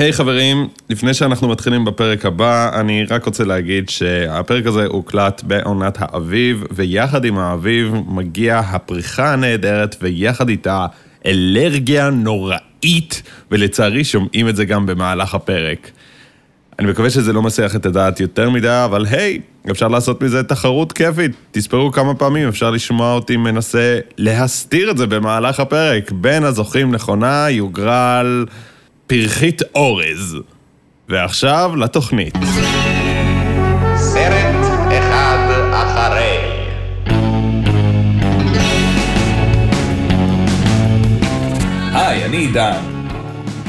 היי hey, חברים, לפני שאנחנו מתחילים בפרק הבא, אני רק רוצה להגיד שהפרק הזה הוקלט בעונת האביב, ויחד עם האביב מגיע הפריחה הנהדרת, ויחד איתה אלרגיה נוראית, ולצערי שומעים את זה גם במהלך הפרק. אני מקווה שזה לא מסיח את הדעת יותר מדי, אבל היי, hey, אפשר לעשות מזה תחרות כיפית. תספרו כמה פעמים, אפשר לשמוע אותי מנסה להסתיר את זה במהלך הפרק. בין הזוכים נכונה יוגרל... פרחית אורז. ועכשיו לתוכנית. סרט אחד אחרי. היי, אני עידן.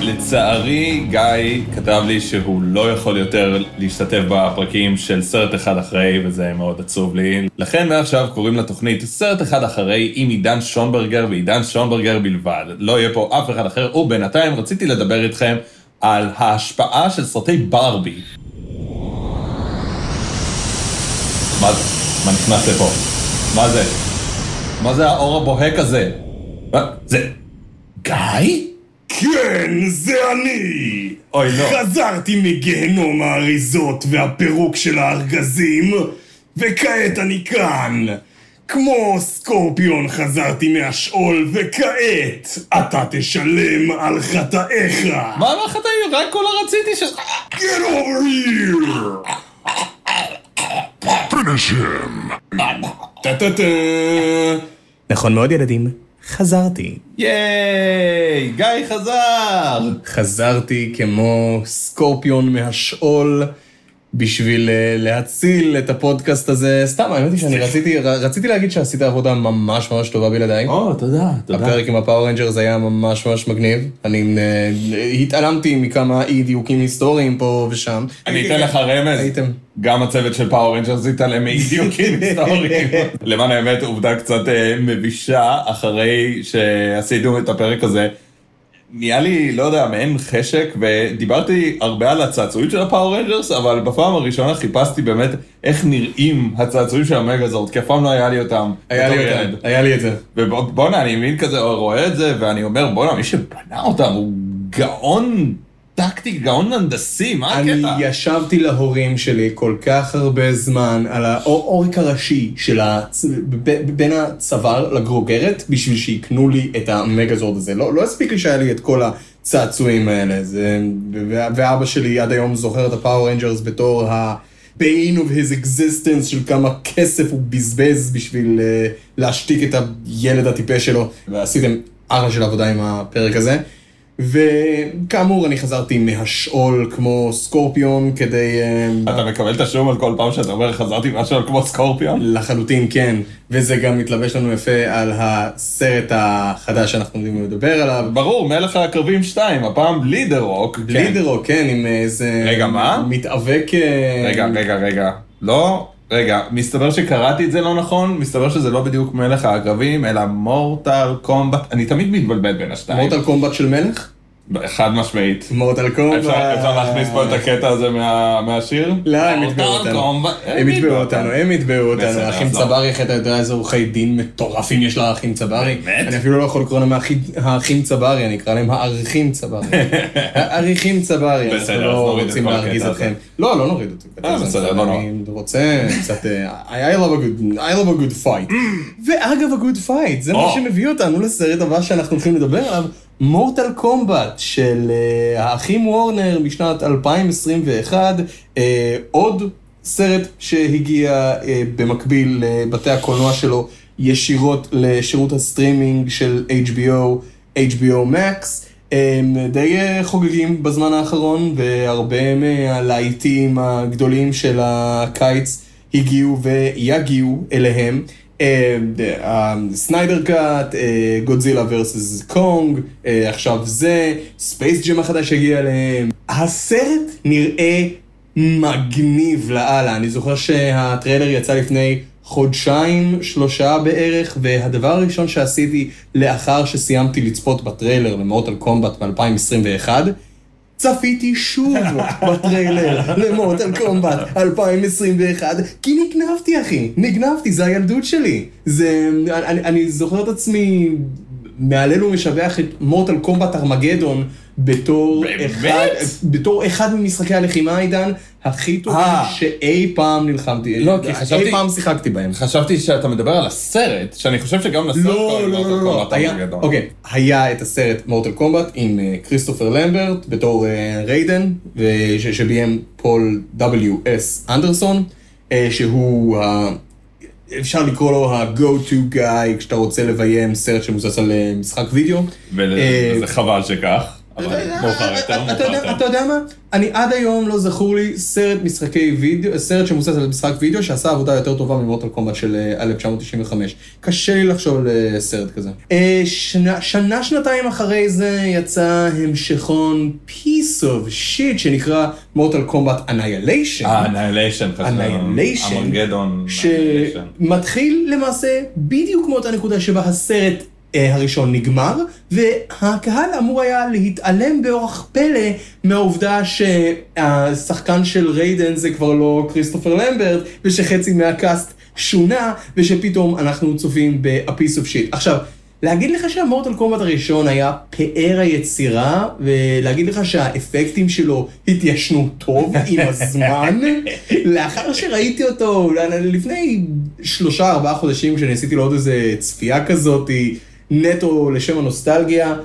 לצערי, גיא כתב לי שהוא לא יכול יותר להשתתף בפרקים של סרט אחד אחרי, וזה מאוד עצוב לי. לכן מעכשיו קוראים לתוכנית סרט אחד אחרי עם עידן שונברגר ועידן שונברגר בלבד. לא יהיה פה אף אחד אחר, ובינתיים רציתי לדבר איתכם על ההשפעה של סרטי ברבי. מה זה? מה נכנס לפה? מה זה? מה זה האור הבוהק הזה? מה? זה... גיא? כן, זה אני! אוי, לא. חזרתי מגיהנום האריזות והפירוק של הארגזים, וכעת אני כאן. כמו סקורפיון חזרתי מהשאול, וכעת אתה תשלם על חטאיך. מה על החטאים? רק כל הרציתי ש... Get over here! finish him! טה-טה-טה. נכון מאוד ילדים, חזרתי. ייי! גיא חזר! חזרתי כמו סקורפיון מהשאול בשביל אה, להציל את הפודקאסט הזה. סתם, האמת היא שאני רציתי, רציתי להגיד שעשית עבודה ממש ממש טובה בלעדיי. או, תודה, תודה. הפרק עם ה Power Rangers היה ממש ממש מגניב. אני אה, התעלמתי מכמה אי דיוקים היסטוריים פה ושם. אני אתן לך רמז. הייתם. גם הצוות של Power Rangers התעלם מאי דיוקים היסטוריים. למען האמת, עובדה קצת אה, מבישה, אחרי שעשינו את הפרק הזה. נהיה לי, לא יודע, מעין חשק, ודיברתי הרבה על הצעצועים של ה Power Rangers, אבל בפעם הראשונה חיפשתי באמת איך נראים הצעצועים של ה Megazord, כי אף פעם לא היה לי אותם. היה לי אותם, ילד. היה לי את זה. ובואנה, אני מבין כזה, רואה את זה, ואני אומר, בואנה, מי שבנה אותם הוא גאון טקטי, גאון הנדסי, מה אני הקטע? ישבתי להורים שלי כל כך הרבה זמן על העורק הראשי של הצ... ב- בין הצוואר לגרוגרת, בשביל שיקנו לי את ה Megazord הזה. לא, לא הספיק לי שהיה לי את כל הצעצועים האלה. זה... ואבא שלי עד היום זוכר את ה Power Rangers בתור ה... bane of his existence של כמה כסף הוא בזבז בשביל uh, להשתיק את הילד הטיפש שלו. ועשיתם אחלה של עבודה עם הפרק הזה. וכאמור, אני חזרתי מהשאול כמו סקורפיון כדי... אה, אתה מקבל את השום על כל פעם שאתה אומר חזרתי משהו על כמו סקורפיון? לחלוטין כן, וזה גם מתלבש לנו יפה על הסרט החדש שאנחנו עומדים לדבר עליו. ברור, מלך הקרבים 2, הפעם בלי דה רוק. בלי דירו, כן, עם איזה... רגע, מה? מתאבק... אה, רגע, רגע, רגע. לא, רגע, מסתבר שקראתי את זה לא נכון, מסתבר שזה לא בדיוק מלך העקרבים, אלא מורטל קומבט, אני תמיד מתבלבל בין השתיים. מורטל קומבט של מלך? חד משמעית. מורטל קומבט. אפשר אפשר להכניס פה את הקטע הזה מה- מהשיר? לא, הם יתבעו אותנו. הם יתבעו אותנו, הם יתבעו אותנו. אז לא. צברי, איך אתה יודע איזה עורכי דין מטורפים יש לאחים צברי? באמת? אני אפילו לא יכול לקרוא להם האחים- צברי, אני אקרא להם האריכים צברי. האריכים צברי, אנחנו בסדר, אז לא נוריד את רוצים כל להרגיז הקטע אתכם. הזה. לא, לא נוריד אותו. אה, בסדר, לא נורא. אני רוצה קצת... אה, I love a good- I love a good fight. ואגב, a good fight, זה מה. שמביא אותנו לסרט הבא שאנחנו הולכים לדבר עליו, Mortal Kombat של אה, האחים וורנר משנת 2021, אה, עוד סרט שהגיע אה, במקביל לבתי הקולנוע שלו ישירות לשירות הסטרימינג של HBO, HBO Max. הם די חוגגים בזמן האחרון, והרבה מהלהיטים הגדולים של הקיץ הגיעו ויגיעו אליהם. Snyder Cut, Godzilla versus Kong, עכשיו זה, Space Jam החדש הגיע אליהם. הסרט נראה מגניב לאללה, אני זוכר שהטריילר יצא לפני חודשיים, שלושה בערך, והדבר הראשון שעשיתי לאחר שסיימתי לצפות בטריילר ל Mortal Kombat מ-2021, צפיתי שוב בטריילר ל Mortal Kombat 2021, כי נגנבתי אחי, נגנבתי, זה הילדות שלי. זה, אני, אני זוכר את עצמי מהלל ומשבח את מורטל קומבט ארמגדון בתור באמת? אחד, בתור אחד ממשחקי הלחימה, עידן, הכי טובים אה. שאי פעם נלחמתי, לא, כי חשבתי- אי פעם שיחקתי בהם. חשבי שאתה מדבר על הסרט, שאני חושב שגם לסרט לא, לא, מורטל לא, לא, קומבט היה. אוקיי, היה את הסרט מורטל קומבט עם אה, כריסטופר למברט בתור אה, ריידן, שביים פול W.S. אנדרסון, שהוא, ה- אפשר לקרוא לו ה-go to guy כשאתה רוצה לביים סרט שמבוסס על משחק וידאו. וזה חבל שכך, מאוחר יותר, אתה יודע- מה? אני עד היום לא זכור לי סרט משחקי וידאו, סרט שמבוסס על משחק וידאו שעשה עבודה יותר טובה מ Mortal Kombat של אה, 1995. קשה לי לחשוב על אה, סרט כזה. אה, שנה, שנתיים אחרי זה יצא המשכון piece of shit שנקרא מורטל קומבט Annihilation. אה, Annihilation, Annihilation, ארמגדון, שמתחיל למעשה בדיוק מאותה נקודה שבה הסרט אה, הראשון נגמר, והקהל אמור היה להתעלם באורח פלא מהעובדה שהשחקן של ריידן זה כבר לא כריסטופר למברט, ושחצי מהקאסט שונה, ושפתאום אנחנו צופים ב-a piece of shit. עכשיו, להגיד לך שהמורטל קומבט הראשון היה פאר היצירה, ולהגיד לך שהאפקטים שלו התיישנו טוב עם הזמן, לאחר שראיתי אותו לפני שלושה ארבעה חודשים כשניסיתי לו עוד איזה צפייה כזאת, נטו לשם הנוסטלגיה,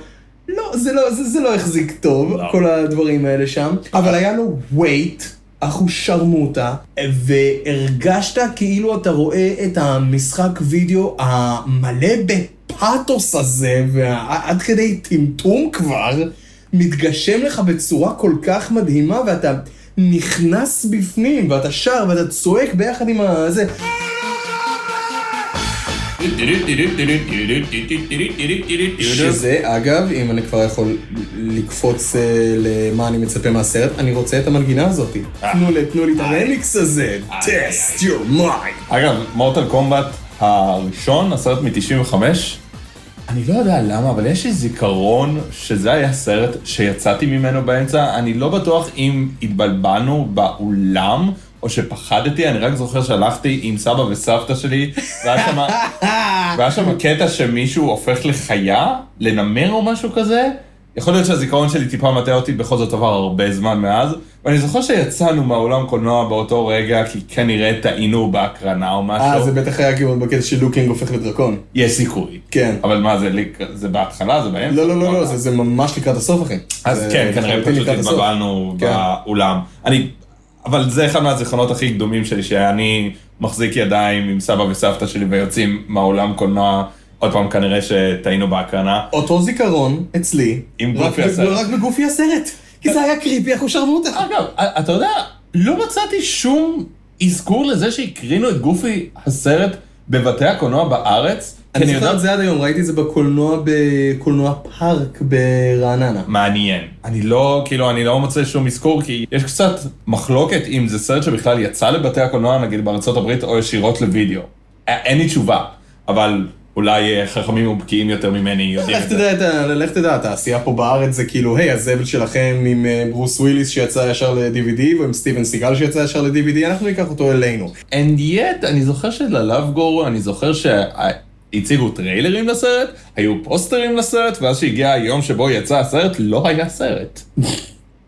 לא, זה לא, זה, זה לא החזיק טוב, לא. כל הדברים האלה שם, אבל היה לו weight. אחו שרמוטה, והרגשת כאילו אתה רואה את המשחק וידאו המלא בפאתוס הזה, ועד כדי טמטום כבר, מתגשם לך בצורה כל כך מדהימה, ואתה נכנס בפנים, ואתה שר, ואתה צועק ביחד עם הזה. שזה, אגב, אם אני כבר יכול לקפוץ אה, למה אני מצפה מהסרט, אני רוצה את המנגינה הזאת. תנו לי, תנו לי את הרמיקס הזה. test your mind. אגב, מורטל קומבט הראשון, הסרט מ-95, אני לא יודע למה, אבל יש לי זיכרון שזה היה סרט שיצאתי ממנו באמצע, אני לא בטוח אם התבלבלנו באולם. או שפחדתי, אני רק זוכר שהלכתי עם סבא וסבתא שלי, והיה שם, קטע שמישהו הופך לחיה, לנמר או משהו כזה. יכול להיות שהזיכרון שלי טיפה מטעה אותי, בכל זאת עבר הרבה זמן מאז. ואני זוכר שיצאנו מהאולם קולנוע באותו רגע, כי כנראה טעינו בהקרנה או משהו. אה, זה בטח היה כאילו בקטע של לוקינג הופך לדרקון. יש סיכוי. כן. אבל מה, זה, זה בהתחלה? זה באמצע? לא, לא, לא, לא, זה- זה ממש לקראת הסוף, אחי. אז כן, כנראה פשוט. התבלבלנו כן. באולם. אני, אבל זה אחד מהזיכרונות הכי קדומים שלי, שאני מחזיק ידיים עם סבא וסבתא שלי ויוצאים מהאולם קולנוע, עוד פעם כנראה שטעינו בהקרנה. אותו זיכרון אצלי, עם רק גופי הסרט. רק בגופי הסרט. כי זה היה קריפי, אחו שרמוטה. אגב, אתה יודע, לא מצאתי שום אזכור לזה שהקרינו את גופי הסרט בבתי הקולנוע בארץ. אני זוכר את זה עד היום, ראיתי את זה בקולנוע בקולנוע פארק ברעננה. מעניין. אני לא, כאילו, אני לא מוצא שום אזכור, כי יש קצת מחלוקת אם זה סרט שבכלל יצא לבתי הקולנוע, נגיד בארצות הברית, או ישירות לוידאו. א- אין לי תשובה, אבל אולי אה, חכמים ובקיאים יותר ממני יודעים את זה. לך תדע, התעשייה פה בארץ זה כאילו, היי, הזבל שלכם עם אה, ברוס וויליס שיצא ישר ל-DVD, ועם סטיבן סיגל שיצא ישר ל-DVD, אנחנו ניקח אותו אלינו. And yet, אני זוכר של Love Guru, אני זוכר שהציגו טריילרים לסרט, היו פוסטרים לסרט, ואז שהגיע היום שבו יצא הסרט, לא היה סרט.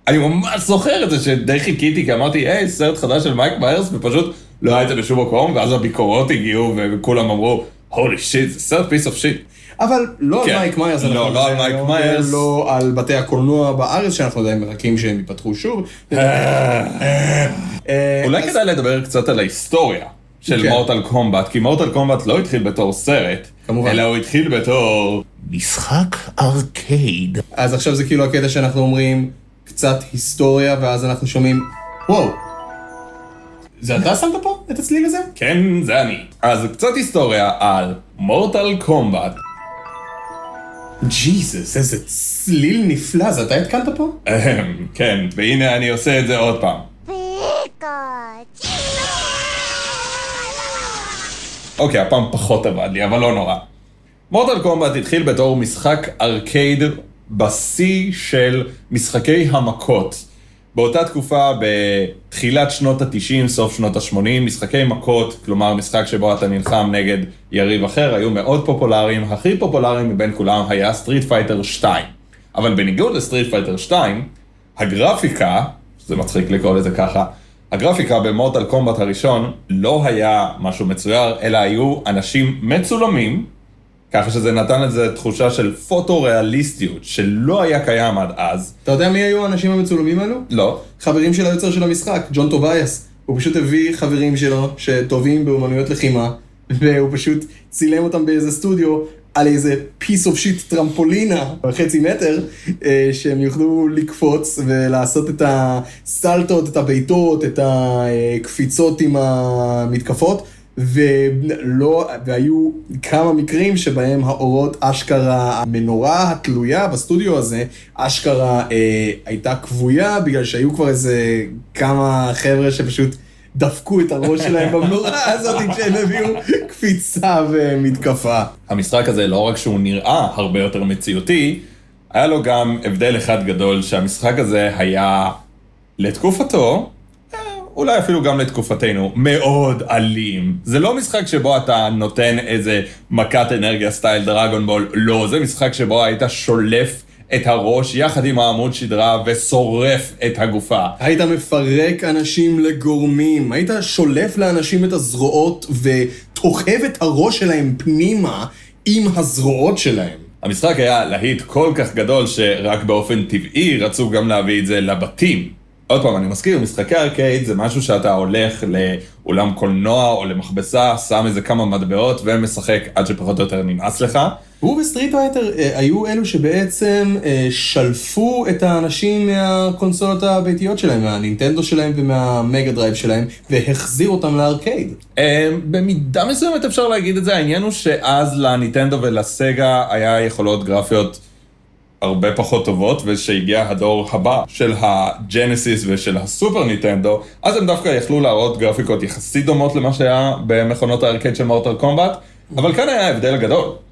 אני ממש זוכר את זה, שדי חיכיתי, כי אמרתי, היי, סרט חדש של מייק מיירס, ופשוט לא היה את זה בשום מקום, ואז הביקורות הגיעו, וכולם אמרו, holy shit, זה סרט piece of shit. אבל לא על כן. מייק מיירס, לא, לא על מייק מיירס. לא על בתי הקולנוע בארץ, שאנחנו עדיין מחכים שהם ייפתחו שוב. אה, אולי אז- כדאי לדבר קצת על ההיסטוריה של כן. מורטל קומבט, כי מורטל קומבט לא התחיל בתור סרט, כמובן. אלא הוא התחיל בתור משחק ארקייד. אז עכשיו זה כאילו הקטע שאנחנו אומרים קצת היסטוריה, ואז אנחנו שומעים, וואו. זה אתה שמת פה את הצליל הזה? כן, זה אני. אז קצת היסטוריה על מורטל קומבט. ג'יזוס, איזה צליל נפלא, זה אתה התקנת פה? כן, והנה אני עושה את זה עוד פעם. אוקיי, הפעם פחות עבד לי, אבל לא נורא. מורטל קומבט התחיל בתור משחק ארקייד בשיא של משחקי המכות. באותה תקופה, בתחילת שנות ה-90, סוף שנות ה-80, משחקי מכות, כלומר משחק שבו אתה נלחם נגד יריב אחר, היו מאוד פופולריים. הכי פופולרי מבין כולם היה סטריט פייטר 2. אבל בניגוד לסטריט פייטר 2, הגרפיקה, זה מצחיק לקרוא לזה ככה, הגרפיקה במורטל קומבט הראשון לא היה משהו מצויר, אלא היו אנשים מצולמים, ככה שזה נתן לזה תחושה של פוטו-ריאליסטיות, שלא היה קיים עד אז. אתה יודע מי היו האנשים המצולמים האלו? לא. חברים של היוצר של המשחק, ג'ון טוביאס. הוא פשוט הביא חברים שלו שטובים באומנויות לחימה, והוא פשוט צילם אותם באיזה סטודיו על איזה piece of shit טרמפולינה, חצי מטר, אה, שהם יוכלו לקפוץ ולעשות את הסלטות, את הבעיטות, את הקפיצות עם המתקפות. ולא, והיו כמה מקרים שבהם האורות אשכרה, המנורה התלויה בסטודיו הזה, אשכרה אה, הייתה כבויה בגלל שהיו כבר איזה כמה חבר'ה שפשוט דפקו את הראש שלהם במנורה הזאת כשהם הביאו קפיצה ומתקפה. המשחק הזה, לא רק שהוא נראה הרבה יותר מציאותי, היה לו גם הבדל אחד גדול, שהמשחק הזה היה, לתקופתו, אה, אולי אפילו גם לתקופתנו, מאוד אלים. זה לא משחק שבו אתה נותן איזה מכת אנרגיה סטייל דרגון בול, לא, זה משחק שבו היית שולף את הראש יחד עם העמוד שדרה ושורף את הגופה. היית מפרק אנשים לגורמים, היית שולף לאנשים את הזרועות ותוחב את הראש שלהם פנימה עם הזרועות שלהם. המשחק היה להיט כל כך גדול שרק באופן טבעי רצו גם להביא את זה לבתים. עוד פעם, אני מזכיר, משחקי ארקייד זה משהו שאתה הולך לאולם קולנוע או למכבסה, שם איזה כמה מטבעות ומשחק עד שפחות או יותר נמאס לך. הוא וסטריט פייטר אה, היו אלו שבעצם אה, שלפו את האנשים מהקונסולות הביתיות שלהם, מהנינטנדו שלהם ומהמגה דרייב שלהם, והחזיר אותם לארקייד. אה, במידה מסוימת אפשר להגיד את זה, העניין הוא שאז לנינטנדו ולסגה היה יכולות גרפיות הרבה פחות טובות, ושהגיע הדור הבא של הג'נסיס ושל הסופר ניטנדו, אז הם דווקא יכלו להראות גרפיקות יחסית דומות למה שהיה במכונות הארקייד של מורטל קומבט, אבל כאן היה ההבדל הגדול.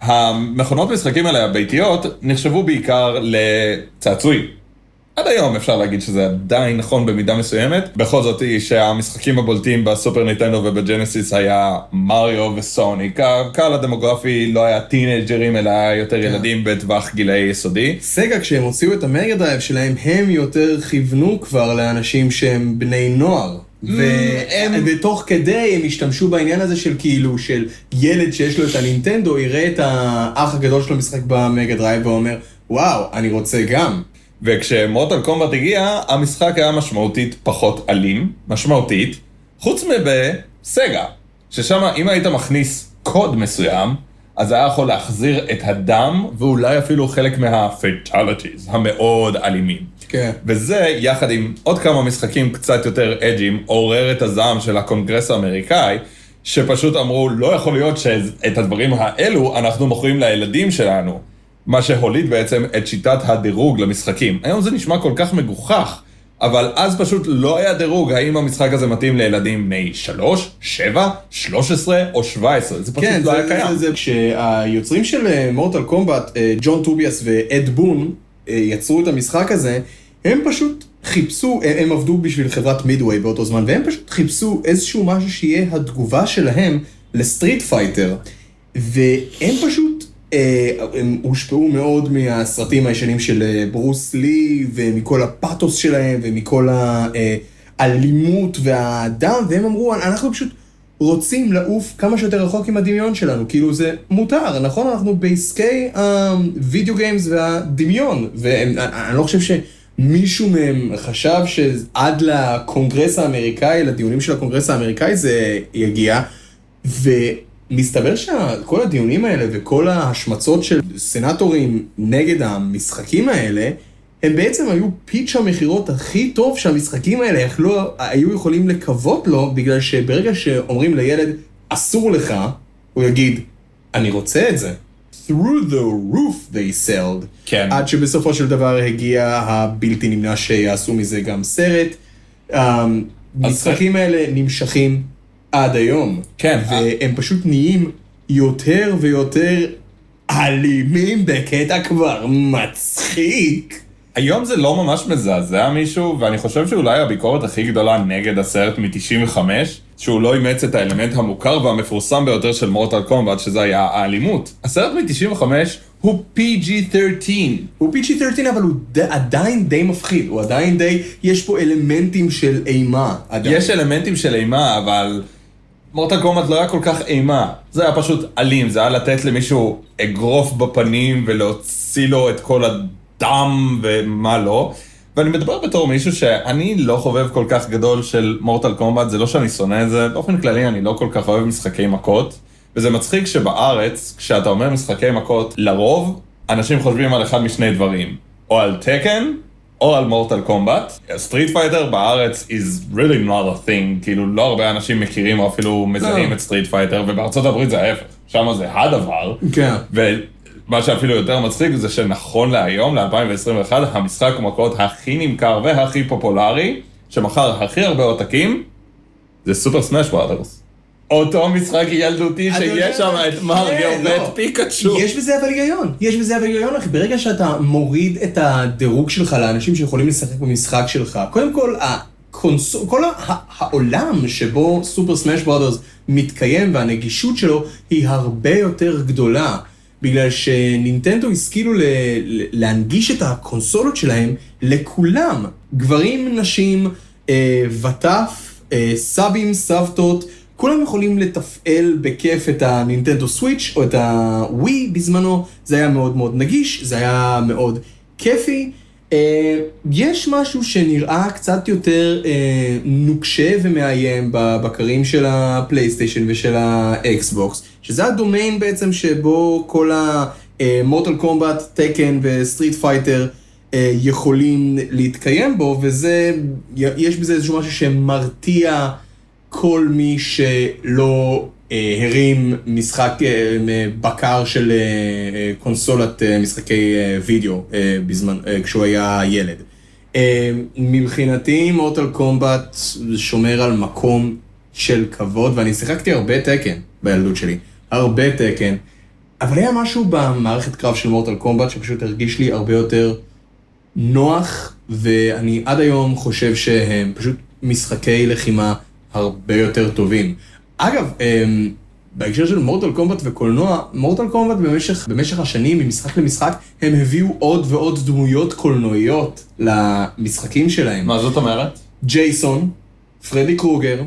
המכונות משחקים האלה הביתיות נחשבו בעיקר לצעצועים. עד היום אפשר להגיד שזה עדיין נכון במידה מסוימת. בכל זאת היא שהמשחקים הבולטים בסופר ניטנדו ובג'נסיס היה מריו וסוניק. הקהל הדמוגרפי לא היה טינאייג'רים אלא היה יותר ילדים בטווח גילאי יסודי. סגה, כשהם הוציאו את המגה דרייב שלהם, הם יותר כיוונו כבר לאנשים שהם בני נוער. הם- ותוך כדי הם השתמשו בעניין הזה של כאילו, של ילד שיש לו את הנינטנדו, יראה את האח הגדול שלו משחק במגה דרייב ואומר, וואו, אני רוצה גם. וכשמורטל קומבט הגיע, המשחק היה משמעותית פחות אלים, משמעותית, חוץ מבסגה, ששם אם היית מכניס קוד מסוים, אז היה יכול להחזיר את הדם, ואולי אפילו חלק מה-fatalities המאוד אלימים. כן. וזה, יחד עם עוד כמה משחקים קצת יותר אג'ים, עורר את הזעם של הקונגרס האמריקאי, שפשוט אמרו, לא יכול להיות שאת הדברים האלו אנחנו מוכרים לילדים שלנו. מה שהוליד בעצם את שיטת הדירוג למשחקים. היום זה נשמע כל כך מגוחך, אבל אז פשוט לא היה דירוג האם המשחק הזה מתאים לילדים בני 3, 7, 13 או 17. זה פשוט כן, לא זה, היה קיים. זה, זה, כשהיוצרים של מורטל קומבט, ג'ון טוביאס ואד בון, אה, יצרו את המשחק הזה, הם פשוט חיפשו, הם, הם עבדו בשביל חברת מידווי באותו זמן, והם פשוט חיפשו איזשהו משהו שיהיה התגובה שלהם לסטריט פייטר, והם פשוט, אה, הם הושפעו מאוד מהסרטים הישנים של אה, ברוס לי, ומכל הפאתוס שלהם, ומכל האלימות והדם, והם אמרו, אנחנו פשוט רוצים לעוף כמה שיותר רחוק עם הדמיון שלנו, כאילו זה מותר, נכון? אנחנו בעסקי ה video games והדמיון, ואני לא חושב שמישהו מהם חשב שעד לקונגרס האמריקאי, לדיונים של הקונגרס האמריקאי זה יגיע, ומסתבר שכל הדיונים האלה וכל ההשמצות של סנטורים נגד המשחקים האלה, הם בעצם היו פיץ' המכירות הכי טוב שהמשחקים האלה יכלו, היו יכולים לקוות לו, בגלל שברגע שאומרים לילד, אסור לך, הוא יגיד, אני רוצה את זה. Through the roof they sold. כן. עד שבסופו של דבר הגיע הבלתי נמנע שיעשו מזה גם סרט. המשחקים האלה נמשכים עד היום. כן. והם פשוט נהיים יותר ויותר אלימים בקטע כבר מצחיק. היום זה לא ממש מזעזע מישהו, ואני חושב שאולי הביקורת הכי גדולה נגד הסרט מ-95, שהוא לא אימץ את האלמנט המוכר והמפורסם ביותר של מורטל קומבט, שזה היה האלימות. הסרט מ-95 הוא PG-13. הוא PG-13 אבל הוא ד... עדיין די מפחיד, הוא עדיין די, יש פה אלמנטים של אימה. עדיין. יש אלמנטים של אימה, אבל מורטל קומבט לא היה כל כך אימה. זה היה פשוט אלים, זה היה לתת למישהו אגרוף בפנים ולהוציא לו את כל הדם ומה לא. ואני מדבר בתור מישהו שאני לא חובב כל כך גדול של מורטל קומבט, זה לא שאני שונא את זה, באופן כללי אני לא כל כך אוהב משחקי מכות. וזה מצחיק שבארץ, כשאתה אומר משחקי מכות, לרוב אנשים חושבים על אחד משני דברים, או על טקן, או על מורטל קומבט. סטריט פייטר בארץ is really not a thing, כאילו לא הרבה אנשים מכירים או אפילו מזהים לא. את סטריט פייטר, ובארצות הברית זה ההפך, שם זה הדבר. כן. ומה שאפילו יותר מצחיק זה שנכון להיום, ל-2021, המשחק מכות הכי נמכר והכי פופולרי, שמכר הכי הרבה עותקים, זה סופר סמאש בראדרס. אותו משחק ילדותי שיש שם את מריו כן, לא. ואת פיקאצ'ו. יש בזה אבל היגיון, יש בזה אבל היגיון אחי, ברגע שאתה מוריד את הדירוג שלך לאנשים שיכולים לשחק במשחק שלך, קודם כל הקונסול, כל העולם שבו סופר סמאש ברודרס מתקיים והנגישות שלו היא הרבה יותר גדולה. בגלל שנינטנדו השכילו ל- להנגיש את הקונסולות שלהם לכולם, גברים, נשים, אה, וטף, אה, סבים, סבתות, כולם יכולים לתפעל בכיף את הנינטנדו סוויץ' או את הווי בזמנו, זה היה מאוד מאוד נגיש, זה היה מאוד כיפי. אה, יש משהו שנראה קצת יותר אה, נוקשה ומאיים בבקרים של הפלייסטיישן ושל האקסבוקס, שזה הדומיין בעצם שבו כל המורטל קומבט, טקן וסטריט פייטר יכולים להתקיים בו, וזה, יש בזה איזשהו משהו שמרתיע כל מי שלא אה, הרים משחק אה, בקר של אה, קונסולת משחקי וידאו בזמן, כשהוא היה ילד. מבחינתי מורטל קומבט שומר על מקום של כבוד, ואני שיחקתי הרבה טקן בילדות שלי, הרבה תקן, אבל היה משהו במערכת קרב של מוטל קומבט שפשוט הרגיש לי הרבה יותר נוח, ואני עד היום חושב שהם פשוט משחקי לחימה הרבה יותר טובים. אגב, אמ, בהקשר של מורטל קומבט וקולנוע, מורטל קומבט במשך, במשך השנים, ממשחק למשחק, הם הביאו עוד ועוד דמויות קולנועיות למשחקים שלהם. מה זאת אומרת? ג'ייסון, פרדי קרוגר,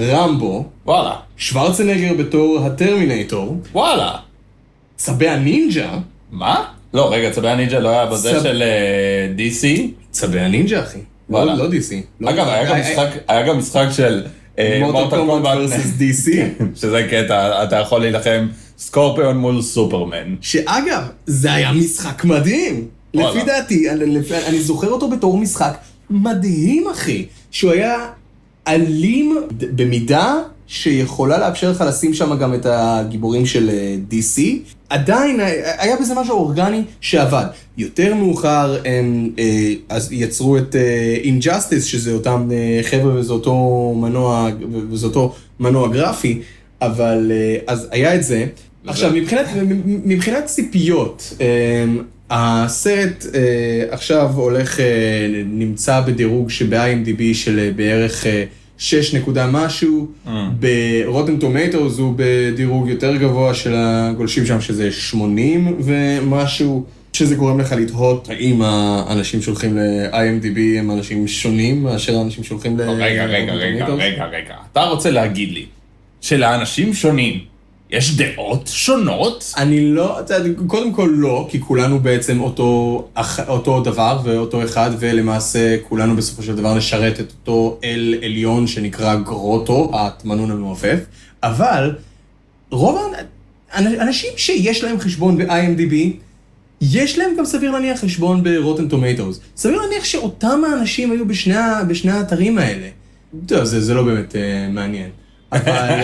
רמבו, וואלה. שוורצנגר בתור הטרמינטור, וואלה. צבי הנינג'ה, מה? לא, רגע, צבי הנינג'ה לא היה בזה צב- של אה, DC? צבי הנינג'ה אחי, לא, וואלה. לא DC. לא- אגב, היה גם אה, משחק- היה גם משחק של אה, מורטל קומבט versus DC. שזה קטע, אתה יכול להילחם סקורפיון מול סופרמן. שאגב, זה היה משחק מדהים. לפי דעתי, אני זוכר אותו בתור משחק מדהים, אחי. שהוא היה אלים במידה שיכולה לאפשר לך לשים שם גם את הגיבורים של אה, DC. עדיין אה, היה בזה משהו אורגני שעבד. יותר מאוחר הם אה, אז יצרו את Injustice, שזה אותם חבר'ה וזה אותו מנוע, וזה אותו מנוע גרפי, אבל אז היה את זה. עכשיו, מבחינת, מבחינת ציפיות, הסרט אה, עכשיו הולך, אה, נמצא בדירוג שב-IMDb של אה, בערך אה, 6 נקודה משהו, ברוטן טומטוס הוא בדירוג יותר גבוה של הגולשים שם, שזה 80 ומשהו, שזה גורם לך לתהות האם האנשים שהולכים ל-IMDb הם אנשים שונים מאשר האנשים שהולכים ל... רגע, רגע, רגע. רגע, רגע. אתה רוצה להגיד לי שלאנשים שונים יש דעות שונות? אני לא, קודם כל לא, כי כולנו בעצם אותו, אותו דבר ואותו אחד, ולמעשה כולנו בסופו של דבר נשרת את אותו אל עליון שנקרא גרוטו, התמנון המעופף, אבל רוב האנ- אנשים שיש להם חשבון ב-IMDb, יש להם גם סביר להניח חשבון ב-Rotten Tomatoes. סביר להניח שאותם האנשים היו בשני, בשני האתרים האלה. טוב, זה, זה לא באמת uh, מעניין. אבל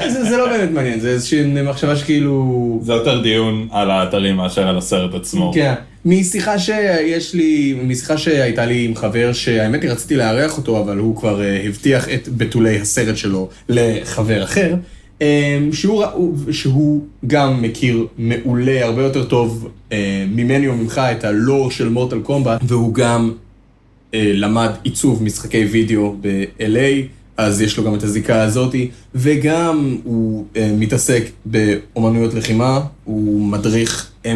אה, זה, לא באמת מעניין, זה איזושהי מחשבה שכאילו... זה יותר דיון על האתרים מאשר על הסרט עצמו. כן. משיחה שיש לי, משיחה שהייתה לי עם חבר שהאמת היא רציתי לארח אותו, אבל הוא כבר אה, הבטיח את בתולי הסרט שלו לחבר אחר, אה, שהוא, שהוא גם מכיר מעולה, הרבה יותר טוב ממני או ממך את הלור של מורטל קומבט, והוא גם למד עיצוב משחקי וידאו ב-LA, אז יש לו גם את הזיקה הזאתי, וגם הוא אה, מתעסק באומנויות לחימה, הוא מדריך MMA,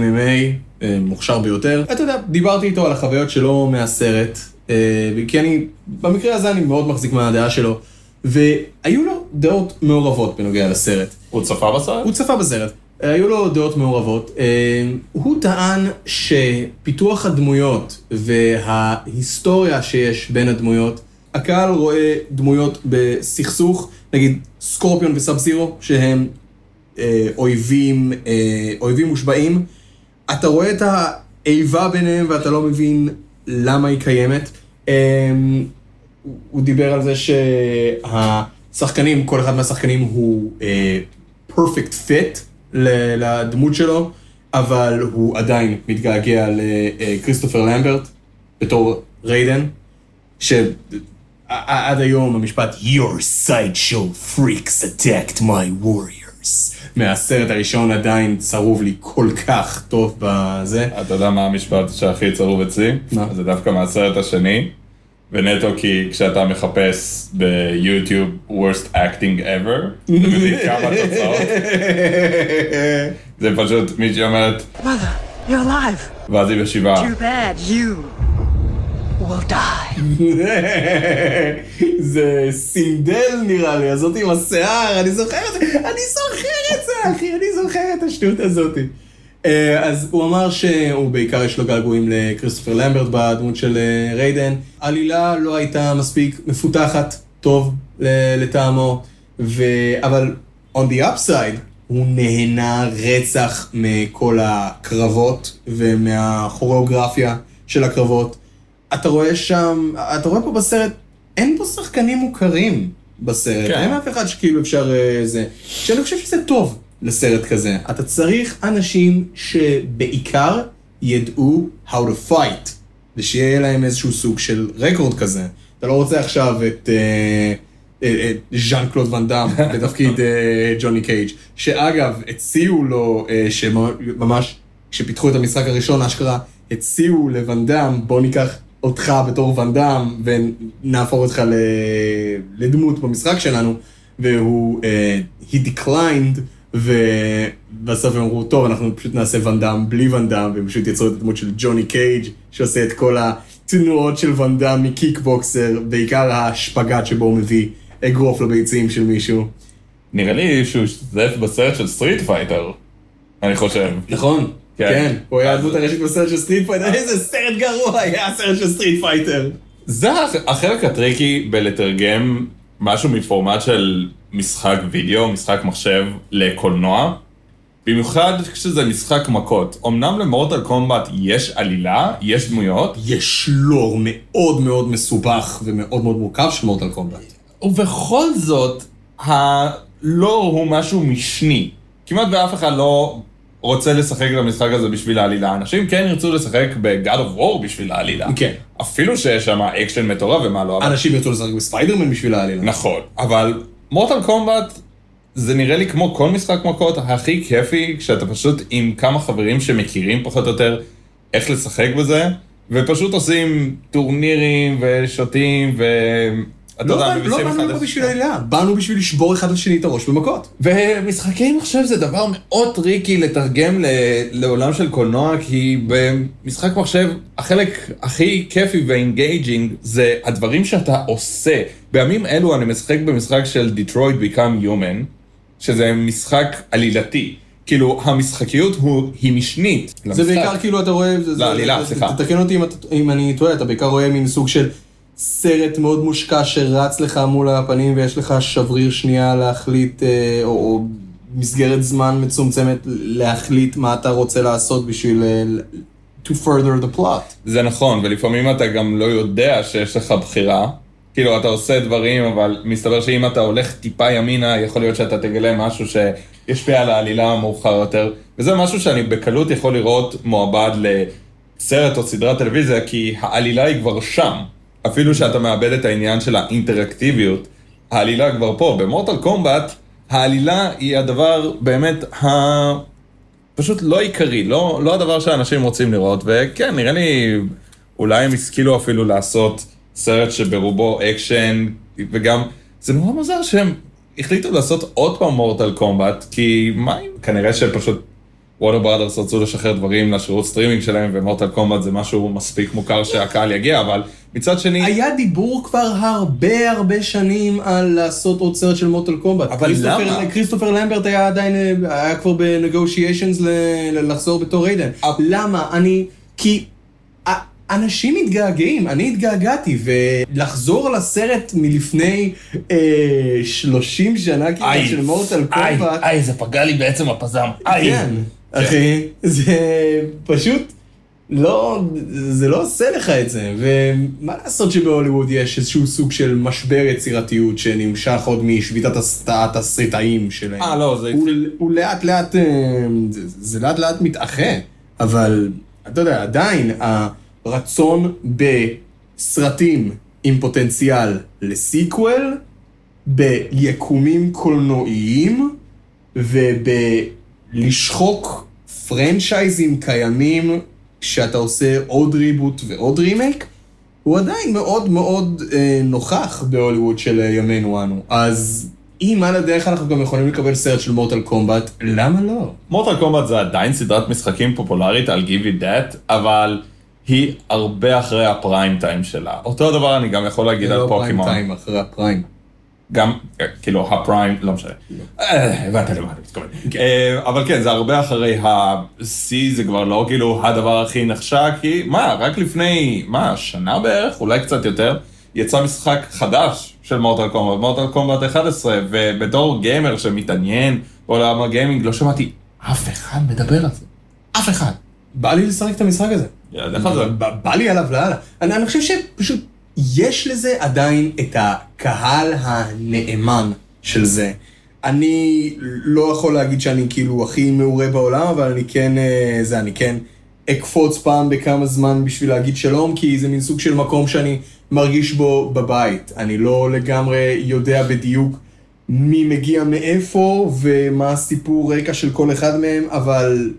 אה, מוכשר ביותר. אתה יודע, דיברתי איתו על החוויות שלו מהסרט, אה, כי אני, במקרה הזה אני מאוד מחזיק מהדעה שלו, והיו לו דעות מעורבות בנוגע לסרט. הוא צפה בסרט? הוא צפה בסרט. היו לו דעות מעורבות. אה, הוא טען שפיתוח הדמויות וההיסטוריה שיש בין הדמויות, הקהל רואה דמויות בסכסוך, נגיד סקורפיון וסאב זירו, שהם אה, אויבים, אה, אויבים מושבעים. אתה רואה את האיבה ביניהם ואתה לא מבין למה היא קיימת. אה, הוא דיבר על זה שהשחקנים, כל אחד מהשחקנים הוא perfect fit לדמות שלו, אבל הוא עדיין מתגעגע לכריסטופר למברט בתור ריידן, שעד היום המשפט Your sideshow freaks attacked my warriors מהסרט הראשון עדיין צרוב לי כל כך טוב בזה. אתה יודע מה המשפט שהכי צרוב אצלי? מה? זה דווקא מהסרט השני, ונטו כי כשאתה מחפש ביוטיוב worst acting ever, אתה מבין כמה תוצאות, זה פשוט מישהי אומרת, Mother, you're alive. ואז היא בשבעה. Too bad you will die. זה סינדל נראה לי, הזאתי עם השיער, אני זוכר את זה, אני זוכר את זה אחי, אני זוכר את השטות הזאתי. אה, אז הוא אמר שהוא בעיקר יש לו געגועים לכריסטופר למברט בדמות של אה, ריידן. עלילה לא הייתה מספיק מפותחת טוב לטעמו, ו... אבל on the upside הוא נהנה רצח מכל הקרבות ומהכוריאוגרפיה של הקרבות. אתה רואה שם, אתה רואה פה בסרט, אין פה שחקנים מוכרים בסרט, כן. אין אף אחד שכאילו אפשר אה, זה, שאני חושב שזה טוב לסרט כזה. אתה צריך אנשים שבעיקר ידעו how to fight, ושיהיה להם איזשהו סוג של רקורד כזה. אתה לא רוצה עכשיו את... אה, אה, את ז'אן קלוד ואן דאם בתפקיד אה, ג'וני קייג', שאגב, הציעו לו, אה, שממש, כשפיתחו את המשחק הראשון, אשכרה, הציעו לוואן דאם, בוא ניקח אותך בתור ואן דאם ונהפוך אותך ל- לדמות במשחק שלנו, והוא, אה, he declined, ובסוף הם אמרו, טוב, אנחנו פשוט נעשה ואן דאם בלי ואן דאם, והם פשוט יצרו את הדמות של ג'וני קייג', שעושה את כל התנועות של ואן דאם מקיקבוקסר, בעיקר השפגאט שבו הוא מביא אגרוף לביצים של מישהו. נראה לי שהוא השתתף בסרט של סטריט פייטר, אני חושב. נכון, כן. כן, הוא היה הדמות הראשית בסרט של סטריט פייטר, איזה סרט גרוע היה הסרט של סטריט פייטר. זה הח- החלק הטריקי בלתרגם משהו מפורמט של משחק וידאו, משחק מחשב, לקולנוע. במיוחד כשזה משחק מכות. אמנם למורטל קומבט יש עלילה, יש דמויות, יש לור מאוד מאוד מסובך ומאוד מאוד מורכב של מורטל קומבט. ובכל זאת, הלור הוא משהו משני. כמעט ואף אחד לא רוצה לשחק במשחק הזה בשביל העלילה. אנשים כן ירצו לשחק ב-God of War בשביל העלילה. כן. אפילו שיש שם אקשן מטורף ומה לא. אנשים ירצו לשחק בספיידרמן בשביל העלילה. נכון, אבל מורטל קומבט זה נראה לי כמו כל משחק מכות הכי כיפי, כשאתה פשוט עם כמה חברים שמכירים פחות או יותר איך לשחק בזה, ופשוט עושים טורנירים ושותים ו... לא באנו- לא בשביל השני. העלילה, באנו בשביל לשבור אחד לשני את הראש במכות. ומשחקי מחשב זה דבר מאוד טריקי לתרגם ל- לעולם של קולנוע, כי במשחק מחשב החלק הכי כיפי ו engaging זה הדברים שאתה עושה. בימים אלו אני משחק במשחק של Detroit Become Human, שזה משחק עלילתי. כאילו, המשחקיות הוא, היא משנית. זה למשחק. בעיקר כאילו אתה רואה... לעלילה, זה- סליחה. תתקן אותי אם אם אני טועה, אתה בעיקר רואה מין סוג של סרט מאוד מושקע שרץ לך מול הפנים ויש לך שבריר שנייה להחליט, אה, או או מסגרת זמן מצומצמת להחליט מה אתה רוצה לעשות בשביל אה, to further the plot. זה נכון, ולפעמים אתה גם לא יודע שיש לך בחירה. כאילו, אתה עושה דברים, אבל מסתבר שאם אתה הולך טיפה ימינה, יכול להיות שאתה תגלה משהו שישפיע על העלילה מאוחר יותר. וזה משהו שאני בקלות יכול לראות מועבד לסרט או סדרת טלוויזיה, כי העלילה היא כבר שם. אפילו שאתה מאבד את העניין של האינטראקטיביות, העלילה כבר פה. במורטל קומבט, העלילה היא הדבר באמת ה... פשוט לא עיקרי, לא, לא הדבר שאנשים רוצים לראות, וכן, נראה לי, אולי הם השכילו אפילו לעשות סרט שברובו אקשן, וגם זה נורא מוזר שהם החליטו לעשות עוד פעם מורטל קומבט, כי מה אם כנראה שפשוט וורנר בראדרס רצו לשחרר דברים לשירות סטרימינג שלהם, ומורטל קומבט זה משהו מספיק מוכר שהקהל יגיע, אבל מצד שני... היה דיבור כבר הרבה הרבה שנים על לעשות עוד סרט של מורטל קומבט. אבל כריסטופר- למה? כריסטופר למברט היה עדיין, היה כבר ב negotiations לחזור בתור ריידן. אה. למה? אני... כי... אנשים מתגעגעים, אני התגעגעתי, ולחזור לסרט מלפני אה, 30 שנה כמעט של מורטל קומבט, איי, זה פגע לי בעצם הפזם. כן, אחי, זה פשוט לא, זה לא עושה לך את זה, ומה לעשות שבהוליווד יש איזשהו סוג של משבר יצירתיות שנמשך עוד משביתת התסריטאים שלהם. אה, לא, זה הוא, לאט לאט, אה, זה, זה לאט לאט מתאחה, אבל אתה יודע, עדיין הרצון בסרטים עם פוטנציאל לסיקוול, ביקומים קולנועיים ובלשחוק פרנצ'ייזים קיימים כשאתה עושה עוד ריבוט ועוד רימייק, הוא עדיין מאוד מאוד אה, נוכח בהוליווד של אה, ימינו אנו. אז אם על הדרך אנחנו גם יכולים לקבל סרט של מורטל קומבט, למה לא? מורטל קומבט זה עדיין סדרת משחקים פופולרית על it that, אבל היא הרבה אחרי הפריים טיים שלה. אותו דבר אני גם יכול להגיד זה על לא פריים פוקימון. טיים אחרי הפריים. גם, אה, כאילו, הפריים, לא משנה. אה, הבנת למה אני מתכוון. אה, אבל כן, זה הרבה אחרי ה-C, זה כבר לא כאילו הדבר הכי נחשק, כי מה, רק לפני, מה, שנה בערך, אולי קצת יותר, יצא משחק חדש של מורטל קומבט, מורטל קומבט 11, ובתור גיימר שמתעניין בעולם הגיימינג, לא שמעתי אף אחד מדבר על זה. אף אחד. בא לי לשחק את המשחק הזה. בא לי עליו לאללה. אני חושב שפשוט יש לזה עדיין את הקהל הנאמן של זה. אני לא יכול להגיד שאני כאילו הכי מעורה בעולם, אבל אני כן, אה, זה, אני כן אקפוץ פעם בכמה זמן בשביל להגיד שלום, כי זה מין סוג של מקום שאני מרגיש בו בבית. אני לא לגמרי יודע בדיוק מי מגיע מאיפה ומה הסיפור רקע של כל אחד מהם, אבל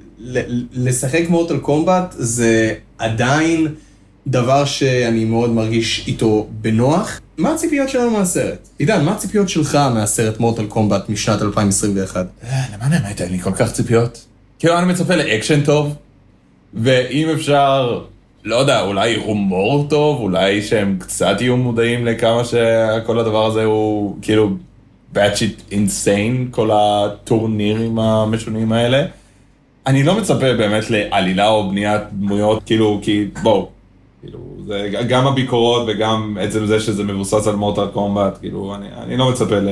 לשחק מורטל קומבט זה עדיין דבר שאני מאוד מרגיש איתו בנוח. מה הציפיות שלנו מהסרט? עידן, מה הציפיות שלך מהסרט מורטל קומבט משנת 2021? אה, למען האמת, אין לי כל כך ציפיות. כאילו, אני מצפה לאקשן טוב, ואם אפשר, לא יודע, אולי הומור טוב, אולי שהם קצת יהיו מודעים לכמה שכל הדבר הזה הוא כאילו shit insane, כל הטורנירים המשונים האלה. אני לא מצפה באמת לעלילה או בניית דמויות, כאילו, כי בואו, כאילו, זה גם הביקורות וגם עצם זה שזה מבוסס על מורטל קומבט, כאילו, אני, אני לא מצפה ל,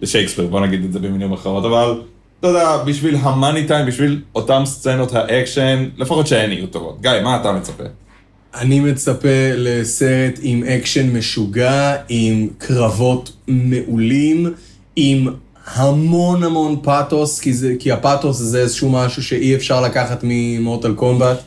לשייקספיר, בוא נגיד את זה במילים אחרות, אבל, אתה יודע, בשביל המאני טיים, בשביל אותם סצנות האקשן, לפחות שהן יהיו טובות. גיא, מה אתה מצפה? אני מצפה לסרט עם אקשן משוגע, עם קרבות מעולים, עם המון המון פאתוס, כי, זה, כי הפאתוס זה איזשהו משהו שאי אפשר לקחת ממורטל קומבט.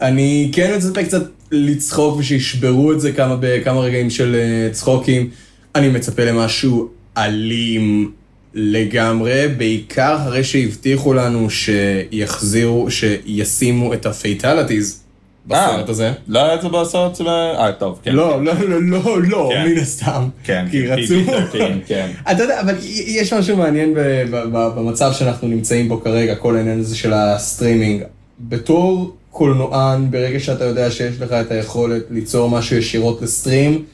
אני כן מצפה קצת לצחוק ושישברו את זה כמה, בכמה רגעים של אה, צחוקים. אני מצפה למשהו אלים לגמרי, בעיקר אחרי שהבטיחו לנו שיחזירו, שישימו את ה fatalities בסרט הזה. לא היה את זה בסרט של ה... אה, טוב, כן. לא, לא, לא, לא, לא, כן. מן הסתם. כן, כי כן, רצו... PG-13, כן. אתה יודע, אבל יש משהו מעניין במצב שאנחנו נמצאים בו כרגע, כל העניין הזה של הסטרימינג. בתור קולנוען, ברגע שאתה יודע שיש לך את היכולת ליצור משהו ישירות ל stream,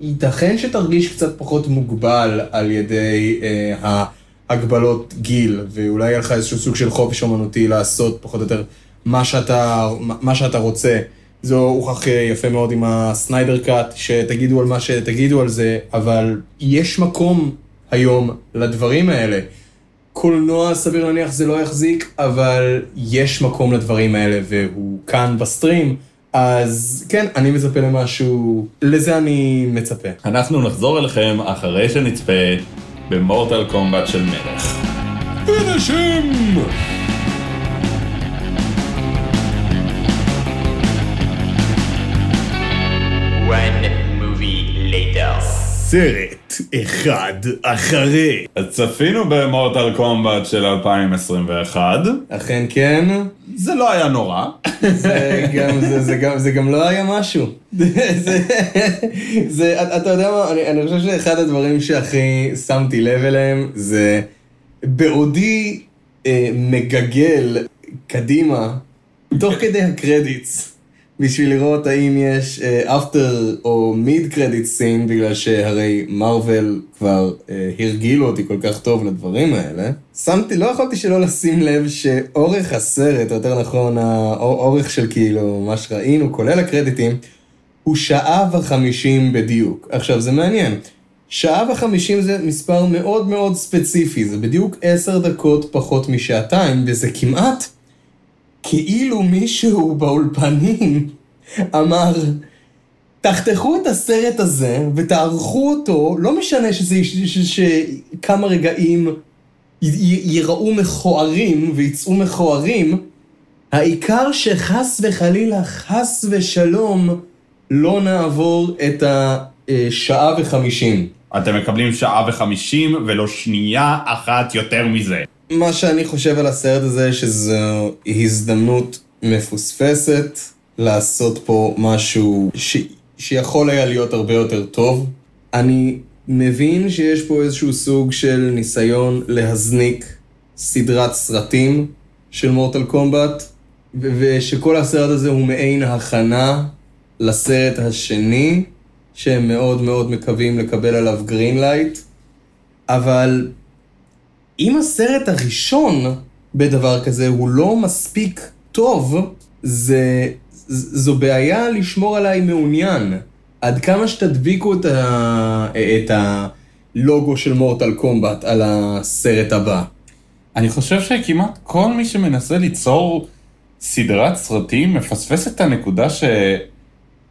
ייתכן שתרגיש קצת פחות מוגבל על ידי אה, ההגבלות גיל, ואולי יהיה לך איזשהו סוג של חופש אומנותי לעשות פחות או יותר מה שאתה, מה שאתה רוצה. זה הוכח אה, יפה מאוד עם ה Snyder Cut, שתגידו על מה שתגידו על זה, אבל יש מקום היום לדברים האלה. קולנוע, סביר להניח זה לא יחזיק, אבל יש מקום לדברים האלה, והוא כאן בסטרים, אז כן, אני מצפה למשהו, לזה אני מצפה. אנחנו נחזור אליכם אחרי שנצפה במורטל קומבט של מלך. פינישים! הסרט אחד אחרי. אז צפינו במורטל קומבט של 2021, אכן כן, זה לא היה נורא. זה גם, זה, זה, גם, זה גם לא היה משהו. זה, זה, אתה יודע מה, אני, אני חושב שאחד הדברים שהכי שמתי לב אליהם זה בעודי אה, מגגל קדימה, תוך כדי הקרדיטס, בשביל לראות האם יש אפטר או מיד קרדיט סין, בגלל שהרי מארוול כבר אה, הרגילו אותי כל כך טוב לדברים האלה. שמתי, לא יכולתי שלא לשים לב שאורך הסרט, או יותר נכון, האורך של כאילו מה שראינו, כולל הקרדיטים, הוא שעה וחמישים בדיוק. עכשיו, זה מעניין. שעה וחמישים זה מספר מאוד מאוד ספציפי, זה בדיוק עשר דקות פחות משעתיים, וזה כמעט כאילו מישהו באולפנים אמר, תחתכו את הסרט הזה ותערכו אותו, לא משנה שזה, שכמה רגעים י, ייראו מכוערים ויצאו מכוערים, העיקר שחס וחלילה, חס ושלום, לא נעבור את השעה וחמישים. אתם מקבלים שעה וחמישים ולא שנייה אחת יותר מזה. מה שאני חושב על הסרט הזה, שזו הזדמנות מפוספסת לעשות פה משהו ש... שיכול היה להיות הרבה יותר טוב. אני מבין שיש פה איזשהו סוג של ניסיון להזניק סדרת סרטים של מורטל קומבט, ו- ושכל הסרט הזה הוא מעין הכנה לסרט השני, שהם מאוד מאוד מקווים לקבל עליו green light, אבל אם הסרט הראשון בדבר כזה הוא לא מספיק טוב, זה, זו בעיה לשמור עליי מעוניין. עד כמה שתדביקו את, ה, את הלוגו של מורטל קומבט על הסרט הבא. אני חושב שכמעט כל מי שמנסה ליצור סדרת סרטים מפספס את הנקודה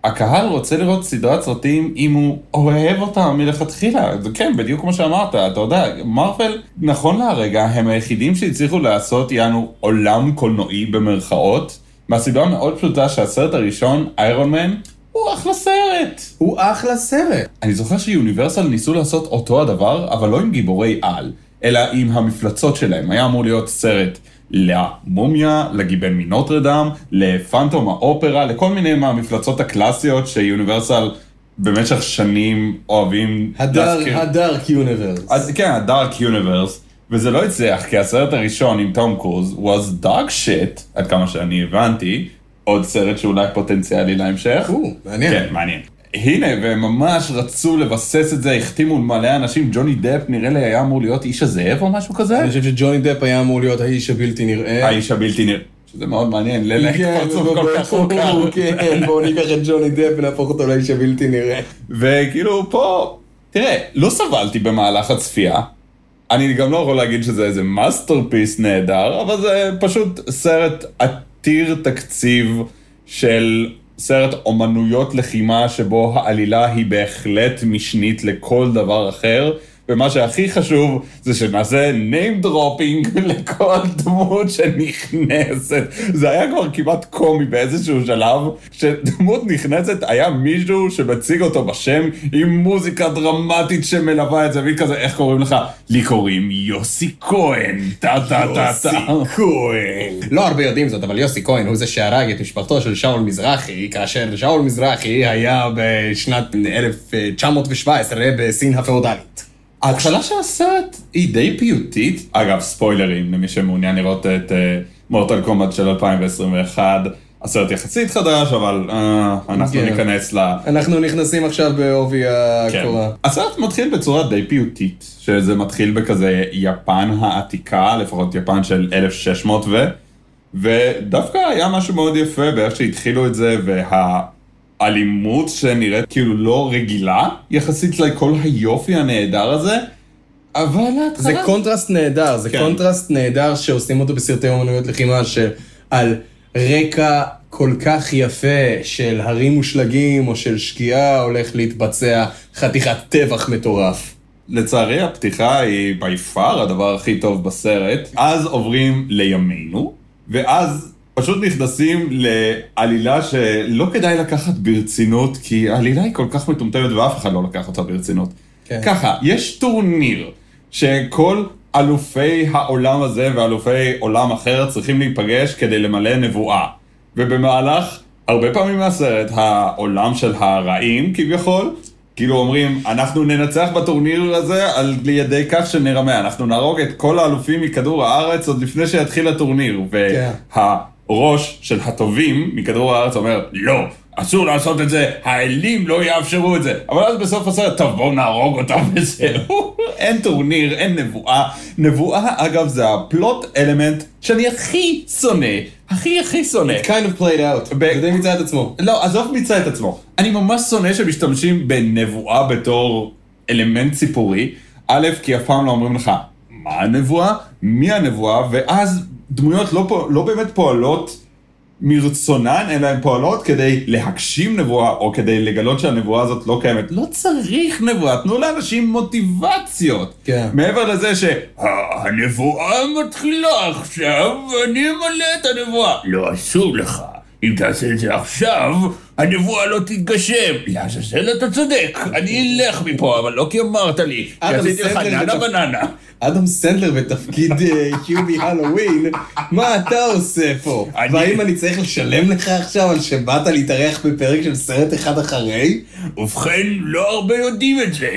שהקהל רוצה לראות סדרת סרטים אם הוא אוהב אותה מלכתחילה. זה כן, בדיוק כמו שאמרת, אתה יודע, מרוויל, נכון להרגע, הם היחידים שהצליחו לעשות, יענו, עולם קולנועי במרכאות, מהסיבה המאוד פשוטה שהסרט הראשון, איירון מן, הוא אחלה סרט. הוא אחלה סרט. אני זוכר שיוניברסל ניסו לעשות אותו הדבר, אבל לא עם גיבורי על, אלא עם המפלצות שלהם. היה אמור להיות סרט למומיה, לגיבן מנוטרדם, לפנטום האופרה, לכל מיני מהמפלצות הקלאסיות שיוניברסל במשך שנים אוהבים הדארק, הדארק יוניברס. כן, הדארק יוניברס, וזה לא הצליח, כי הסרט הראשון עם תום קרוז was dog shit, עד כמה שאני הבנתי, עוד סרט שאולי פוטנציאלי להמשך. או, מעניין. כן, מעניין. הנה, והם ממש רצו לבסס את זה, החתימו מלא אנשים, ג'וני דפ נראה לי היה אמור להיות איש הזאב או משהו כזה? אני חושב שג'וני דפ היה אמור להיות האיש הבלתי נראה. האיש הבלתי נראה. שזה מאוד מעניין, ללק כן, פרצוף בוא- כל כך מוכר. כן, בואו ניקח את ג'וני דפ ונהפוך אותו לאיש הבלתי נראה. וכאילו פה, תראה, לא סבלתי במהלך הצפייה. אני גם לא יכול להגיד שזה איזה masterpiece נהדר, אבל זה פשוט סרט עתיר תקציב של סרט אומנויות לחימה שבו העלילה היא בהחלט משנית לכל דבר אחר. ומה שהכי חשוב זה שנעשה name dropping לכל דמות שנכנסת. זה היה כבר כמעט קומי באיזשהו שלב, כשדמות נכנסת היה מישהו שמציג אותו בשם עם מוזיקה דרמטית שמלווה את זה, והיא כזה, איך קוראים לך? לי קוראים יוסי כהן, טה טה טה טה. כהן. לא הרבה יודעים זאת, אבל יוסי כהן הוא זה שהרג את משפחתו של שאול מזרחי, כאשר שאול מזרחי היה בשנת 1917 בסין הפאודלית. ההתחלה של הסרט היא די פיוטית. אגב, ספוילרים למי שמעוניין לראות את מורטל קומבט של 2021. הסרט יחסית חדש, אבל אה, אנחנו כן. ניכנס ל... אנחנו נכנסים עכשיו בעובי כן. הקורה. הסרט מתחיל בצורה די פיוטית, שזה מתחיל בכזה יפן העתיקה, לפחות יפן של 1600 ו... ודווקא היה משהו מאוד יפה באיך שהתחילו את זה, והאלימות שנראית כאילו לא רגילה, יחסית לכל היופי הנהדר הזה, אבל זה ההתחלה... קונטרסט נהדר, זה כן. קונטרסט נהדר שעושים אותו בסרטי אומנויות לחימה שעל רקע כל כך יפה של הרים ושלגים או של שקיעה הולך להתבצע חתיכת טבח מטורף. לצערי הפתיחה היא by far הדבר הכי טוב בסרט. אז עוברים לימינו, ואז פשוט נכנסים לעלילה שלא כדאי לקחת ברצינות, כי העלילה היא כל כך מטומטמת ואף אחד לא לקח אותה ברצינות. כן. ככה, יש טורניר שכל אלופי העולם הזה ואלופי עולם אחר צריכים להיפגש כדי למלא נבואה. ובמהלך הרבה פעמים מהסרט, העולם של הרעים כביכול, כאילו אומרים, אנחנו ננצח בטורניר הזה על ידי כך שנרמה, אנחנו נהרוג את כל האלופים מכדור הארץ עוד לפני שיתחיל הטורניר. כן. והראש של הטובים מכדור הארץ אומר, לא, אסור לעשות את זה, האלים לא יאפשרו את זה. אבל אז בסוף הסרט, טוב, בואו נהרוג אותם וזהו. אין טורניר, אין נבואה. נבואה, אגב, זה הפלוט אלמנט שאני הכי שונא, הכי הכי שונא. kind of played out. ב- זה די מיצה את עצמו. לא, עזוב מיצה את עצמו. אני ממש שונא שמשתמשים בנבואה בתור אלמנט סיפורי. א', כי אף פעם לא אומרים לך מה הנבואה, מי הנבואה, ואז דמויות לא, לא באמת פועלות מרצונן, אלא הן פועלות כדי להגשים נבואה, או כדי לגלות שהנבואה הזאת לא קיימת. לא צריך נבואה, תנו לאנשים מוטיבציות. כן. מעבר לזה שהנבואה מתחילה עכשיו, ואני אמלא את הנבואה. לא, אסור לך. אם תעשה את זה עכשיו, הנבואה לא תתגשם. לעזאזל אתה צודק, אני אלך מפה, אבל לא כי אמרת לי. כי אדם עשיתי לך ננה בננה. אדם סנדלר בתפקיד אה, היובי הלואוין, מה אתה עושה פה? והאם אני צריך לשלם לך עכשיו על שבאת להתארח בפרק של סרט אחד אחרי? ובכן, לא הרבה יודעים את זה,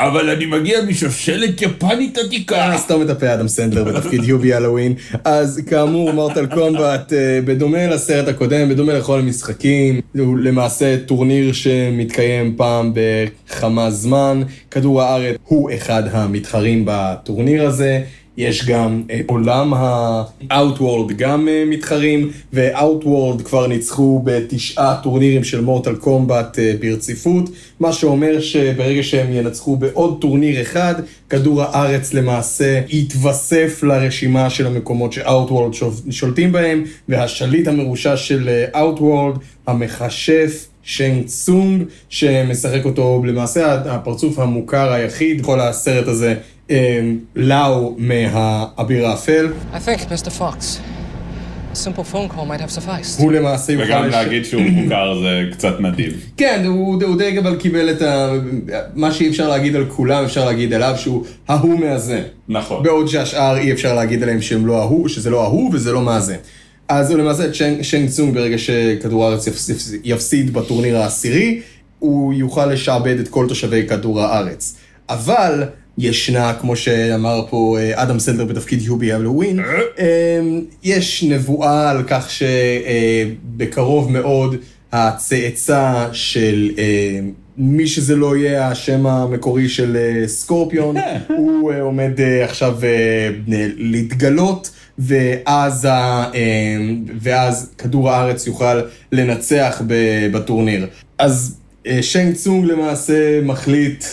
אבל אני מגיע משושלת יפנית עתיקה. אה, סתום את הפה אדם סנדלר בתפקיד היובי הלואוין. אז כאמור, מורטל קומבט, אה, בדומה לסרט הקודם, בדומה לכל המשחקים, הוא למעשה טורניר שמתקיים פעם בכמה זמן. כדור הארץ הוא אחד המתחרים בטורניר הזה. יש גם את עולם ה-Outworld גם אה, מתחרים, ו-Outworld כבר ניצחו בתשעה טורנירים של מורטל קומבט אה, ברציפות, מה שאומר שברגע שהם ינצחו בעוד טורניר אחד, כדור הארץ למעשה יתווסף לרשימה של המקומות ש-Outworld שול- שולטים בהם, והשליט המרושע של אה, Outworld, המכשף, שיין צונג, שמשחק אותו למעשה הפרצוף המוכר היחיד בכל הסרט הזה, אה, לאו מהאביר האפל. I think, Mr. Fox, a simple phone call might have sufficed. הוא למעשה יוכל... וגם להגיד שהוא מוכר זה קצת נדיב. כן, הוא, די אבל קיבל את ה... מה שאי אפשר להגיד על כולם, אפשר להגיד עליו שהוא ההוא מהזה. נכון. בעוד שהשאר אי אפשר להגיד עליהם שהם לא ההוא, שזה לא ההוא וזה לא מה זה. אז הוא למעשה, צ'נג- שנג צונג, ברגע שכדור הארץ יפס- יפסיד בטורניר העשירי, הוא יוכל לשעבד את כל תושבי כדור הארץ. אבל ישנה, כמו שאמר פה אה, אדם סנדלר בתפקיד יובי הלואוין, אה, יש נבואה על כך שבקרוב מאוד הצאצא של אה, מי שזה לא יהיה השם המקורי של אה, סקורפיון, הוא אה, עומד אה, עכשיו אה, להתגלות, ואז, ה, אה, ואז כדור הארץ יוכל לנצח בטורניר. אז אה, שיין צונג למעשה מחליט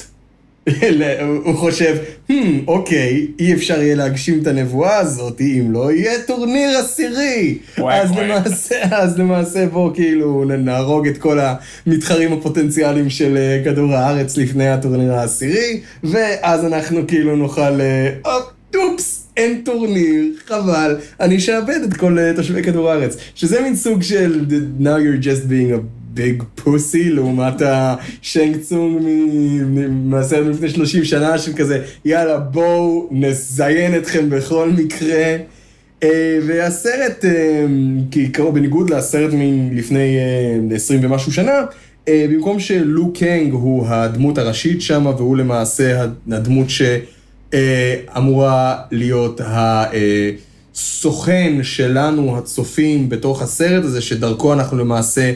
הוא- חושב, hmm, אוקיי, אי אפשר יהיה להגשים את הנבואה הזאת אם לא יהיה טורניר עשירי. אז. למעשה, אז למעשה בוא כאילו נהרוג את כל המתחרים הפוטנציאליים של אה, כדור הארץ לפני הטורניר העשירי, ואז אנחנו כאילו נוכל, אה, "אופ, אופס, אין טורניר, חבל, אני אשעבד את כל אה, תושבי כדור הארץ. שזה מין סוג של now you're just being a big pussy לעומת השנג צונג מהסרט מלפני 30 שנה של כזה, יאללה בואו נזיין אתכם בכל מקרה. אה, והסרט, אה, כעיקרו, בניגוד לסרט מלפני אה, 20 ומשהו שנה, אה, במקום שלו קנג הוא הדמות הראשית שם, והוא למעשה הדמות שאמורה להיות הסוכן שלנו, הצופים, בתוך הסרט הזה, שדרכו אנחנו למעשה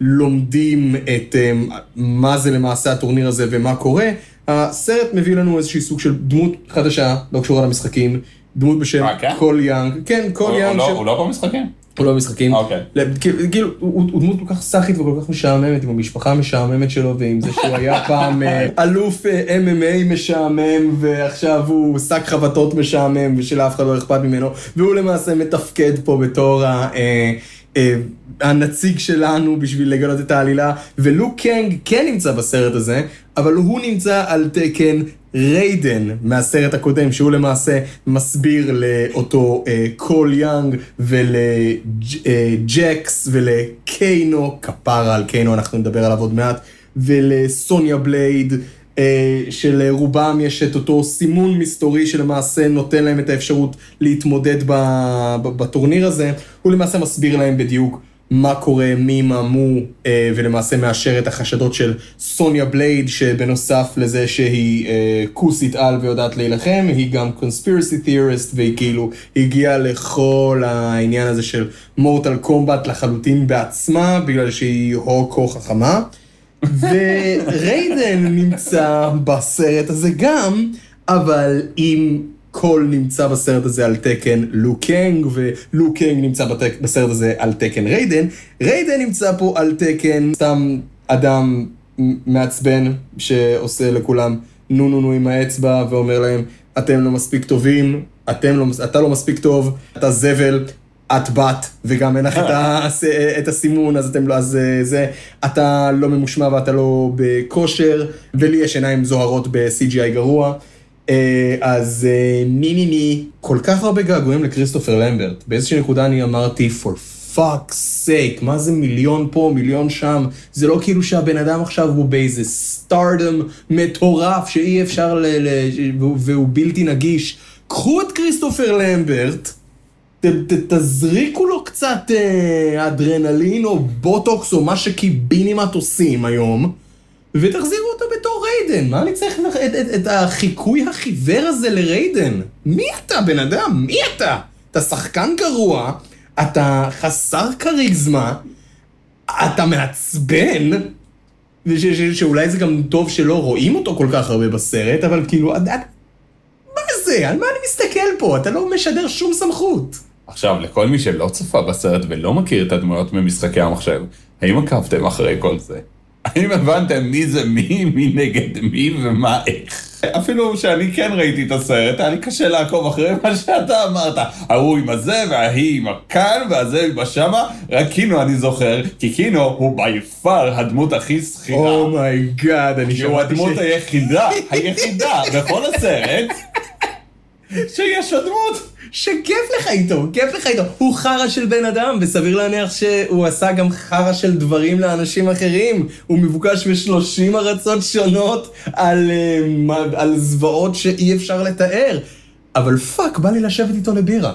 לומדים את אה, מה זה למעשה הטורניר הזה ומה קורה. הסרט מביא לנו איזשהי סוג של דמות חדשה, לא קשורה למשחקים, דמות בשם אה, כן? קול יאנג, כן, קול יאנג, הוא לא- הוא לא במשחקים? הוא לא במשחקים. אוקיי. כאילו- הוא הוא דמות כל כך סאחית וכל כך משעממת, עם המשפחה המשעממת שלו, ועם זה שהוא היה פעם אה, אלוף אה, MMA משעמם, ועכשיו הוא שק חבטות משעמם, ושלאף אחד לא אכפת ממנו, והוא למעשה מתפקד פה בתור ה... אה, אה, הנציג שלנו בשביל לגלות את העלילה, ולו קנג כן נמצא בסרט הזה, אבל הוא נמצא על תקן ריידן מהסרט הקודם, שהוא למעשה מסביר לאותו אה, קול יאנג ולג'קס ולקיינו, כפרה על קיינו, אנחנו נדבר עליו עוד מעט, ולסוניה בלייד, אה, שלרובם יש את אותו סימון מסתורי שלמעשה נותן להם את האפשרות להתמודד בטורניר הזה, הוא למעשה מסביר להם בדיוק מה קורה, מי מה מו, אה, ולמעשה מאשר את החשדות של סוניה בלייד, שבנוסף לזה שהיא אה, כוסית על ויודעת להילחם, היא גם קונספירסי תיאוריסט, והיא כאילו הגיעה לכל העניין הזה של מורטל קומבט לחלוטין בעצמה, בגלל שהיא הוקו חכמה. וריידן נמצא בסרט הזה גם, אבל אם קול נמצא בסרט הזה על תקן לו קנג, ולו קנג נמצא בתק, בסרט הזה על תקן ריידן, ריידן נמצא פה על תקן סתם אדם מעצבן שעושה לכולם נו נו נו עם האצבע ואומר להם, אתם לא מספיק טובים, אתם לא, אתה לא מספיק טוב, אתה זבל, את בת, וגם אין לך את, הס- את הסימון, אז אתם לא, אז אה, זה, אתה לא ממושמע ואתה לא בכושר, ולי יש עיניים זוהרות ב-CGI גרוע. אה, אז אה, ני ני ני, כל כך הרבה געגועים לכריסטופר למברט. באיזושהי נקודה אני אמרתי, for fuck's sake, מה זה מיליון פה, מיליון שם? זה לא כאילו שהבן אדם עכשיו הוא באיזה stardom מטורף שאי אפשר ל... ל והוא- והוא בלתי נגיש. קחו את כריסטופר למברט, תזריקו לו קצת אה, אדרנלין או בוטוקס או מה שקיבינימט עושים היום, ותחזירו אותו בתור ריידן. מה אני צריך את, את, את, החיקוי החיוור הזה לריידן? מי אתה, בן אדם? מי אתה? אתה שחקן גרוע, אתה חסר כריזמה, אתה מעצבן, וש, ש, שאולי זה גם טוב שלא רואים אותו כל כך הרבה בסרט, אבל כאילו, מה זה? על מה אני מסתכל פה? אתה לא משדר שום סמכות. עכשיו, לכל מי שלא צפה בסרט ולא מכיר את הדמויות ממשחקי המחשב, האם עקבתם אחרי כל זה? האם הבנתם מי זה מי, מי נגד מי ומה איך? אפילו שאני כן ראיתי את הסרט, היה לי קשה לעקוב אחרי מה שאתה אמרת. ההוא עם הזה, וההיא עם הכאן, והזה עם השמה, רק קינו אני זוכר, כי קינו הוא by far הדמות הכי זכירה. oh my God, אני כי הוא שמעתי הדמות ש... היחידה, היחידה, בכל הסרט, שיש לו דמות. שכיף לך איתו, כיף לך איתו. הוא חרא של בן אדם, וסביר להניח שהוא עשה גם חרא של דברים לאנשים אחרים. הוא מבוקש ב-30 ארצות שונות על, מה- על זוועות שאי אפשר לתאר. אבל fuck, בא לי לשבת איתו לבירה.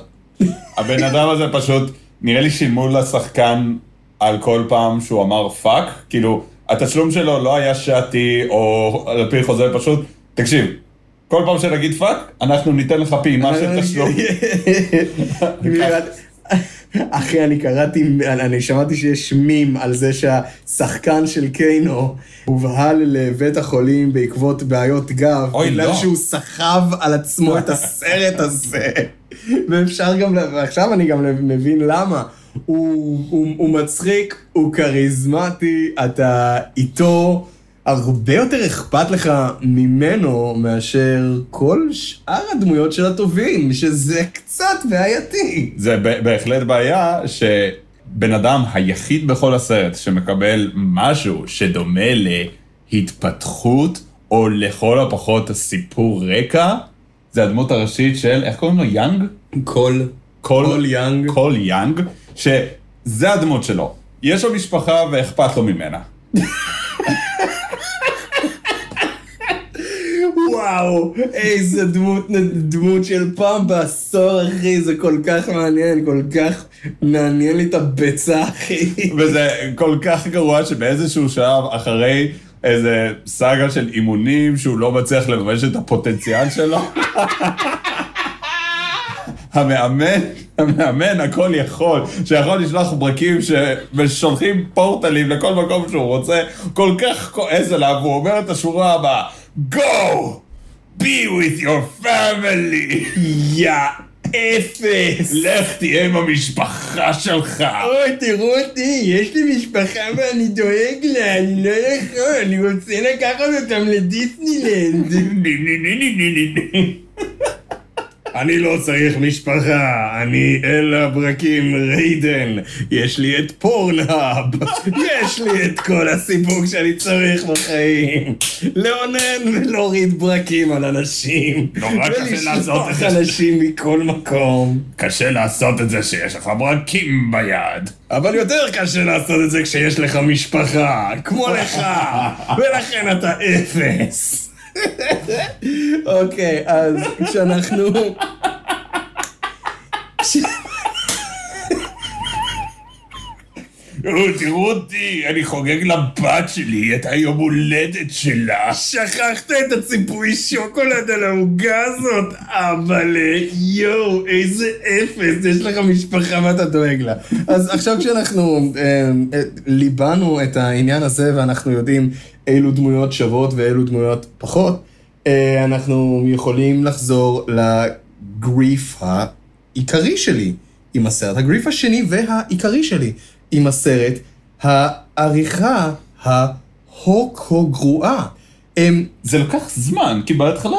הבן אדם הזה פשוט, נראה לי שילמו לשחקן על כל פעם שהוא אמר fuck, כאילו, התשלום שלו לא היה שעתי או על פי חוזה, פשוט, תקשיב, כל פעם שנגיד fuck, אנחנו ניתן לך פעימה של תשלום. אחי, אני קראתי, אני שמעתי שיש מימים על זה שהשחקן של קיינו הובהל לבית החולים בעקבות בעיות גב, אוי, בגלל לא. שהוא סחב על עצמו את הסרט הזה. ואפשר גם, ועכשיו אני גם מבין למה. הוא, הוא, הוא מצחיק, הוא כריזמטי, אתה איתו, הרבה יותר אכפת לך ממנו מאשר כל שאר הדמויות של הטובים, שזה קצת בעייתי. זה בהחלט בעיה שבן אדם היחיד בכל הסרט שמקבל משהו שדומה להתפתחות, או לכל הפחות סיפור רקע, זה הדמות הראשית של, איך קוראים לו? יאנג? קול, קול, קול יאנג. קול יאנג, שזה הדמות שלו. יש לו משפחה ואכפת לו ממנה. וואו, איזה דמות, דמות של פעם בעשור, אחי, זה כל כך מעניין, כל כך מעניין לי את הביצה, אחי. וזה כל כך גרוע שבאיזשהו שלב, אחרי איזה סאגה של אימונים, שהוא לא מצליח לממש את הפוטנציאל שלו, המאמן, המאמן הכל יכול, שיכול לשלוח ברקים ש- ושולחים פורטלים לכל מקום שהוא רוצה, כל כך כועס עליו, והוא אומר את השורה הבאה, Go! Be with your family! יא אפס. לך תהיה עם המשפחה שלך! אוי, תראו אותי, יש לי משפחה ואני דואג לה, אני לא יכול, אני רוצה לקחת אותם לדיסנילנד. אני לא צריך משפחה, אני אל הברקים ריידן, יש לי את פורנהאב, יש לי את כל הסיפוק שאני צריך בחיים. לאונן ולהוריד ברקים על אנשים. נורא קשה לעשות את זה. ולשלוח אנשים מכל מקום. קשה לעשות את זה שיש לך ברקים ביד. אבל יותר קשה לעשות את זה כשיש לך משפחה, כמו לך, ולכן אתה אפס. אוקיי, אז כשאנחנו... כש- תראו אותי, אני חוגג לבת שלי את היום הולדת שלה. שכחת את הציפוי שוקולד על העוגה הזאת? אבל יואו, איזה אפס, יש לך משפחה ואתה דואג לה. אז עכשיו כשאנחנו אה, אה, ליבנו את העניין הזה ואנחנו יודעים אילו דמויות שוות ואילו דמויות פחות, אה, אנחנו יכולים לחזור לגריף העיקרי שלי עם הסרט. הגריף השני והעיקרי שלי עם הסרט, העריכה ההוקו גרועה. הם- זה לקח זמן, כי בהתחלה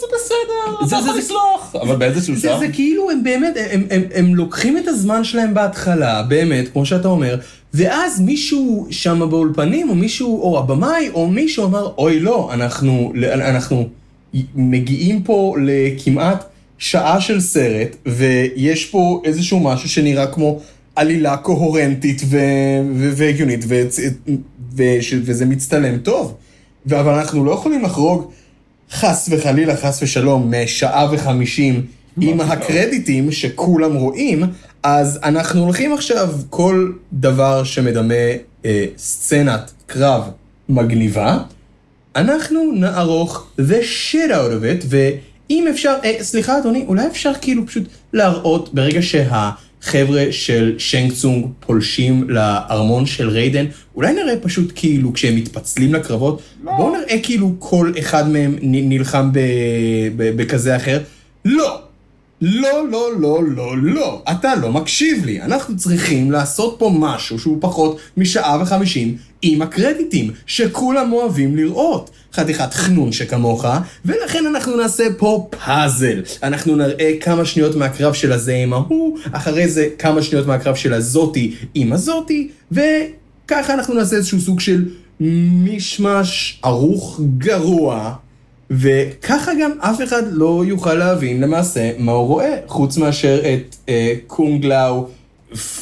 זה בסדר, זה- אתה יכול זה- לסלוח, אבל באיזשהו זה, שלב... זה כאילו הם באמת, הם, הם, הם לוקחים את הזמן שלהם בהתחלה, באמת, כמו שאתה אומר, ואז מישהו שם באולפנים, או מישהו, או הבמאי, או מישהו אמר, אוי לא, אנחנו, אנחנו מגיעים פה לכמעט שעה של סרט, ויש פה איזשהו משהו שנראה כמו עלילה קוהרנטית ו- ו- והגיונית, ו- ו- ש- וזה מצטלם טוב. אבל אנחנו לא יכולים לחרוג חס וחלילה, חס ושלום, משעה וחמישים עם הקרדיטים שכולם רואים, אז אנחנו הולכים עכשיו כל דבר שמדמה אה, סצנת קרב מגניבה, אנחנו נערוך the shit out of it, ואם אפשר, אה, סליחה אדוני, אולי אפשר כאילו פשוט להראות ברגע שהחבר'ה של שנג צונג פולשים לארמון של ריידן, אולי נראה פשוט כאילו כשהם מתפצלים לקרבות, בואו נראה כאילו כל אחד מהם נלחם בכזה אחר. לא! לא, לא, לא, לא, לא. אתה לא מקשיב לי. אנחנו צריכים לעשות פה משהו שהוא פחות משעה וחמישים עם הקרדיטים שכולם אוהבים לראות. חתיכת חנון שכמוך, ולכן אנחנו נעשה פה פאזל. אנחנו נראה כמה שניות מהקרב של הזה עם ההוא, אחרי זה כמה שניות מהקרב של הזאתי עם הזאתי, וככה אנחנו נעשה איזשהו סוג של מישמש ערוך גרוע. וככה גם אף אחד לא יוכל להבין למעשה מה הוא רואה, חוץ מאשר את אה, קונג לאו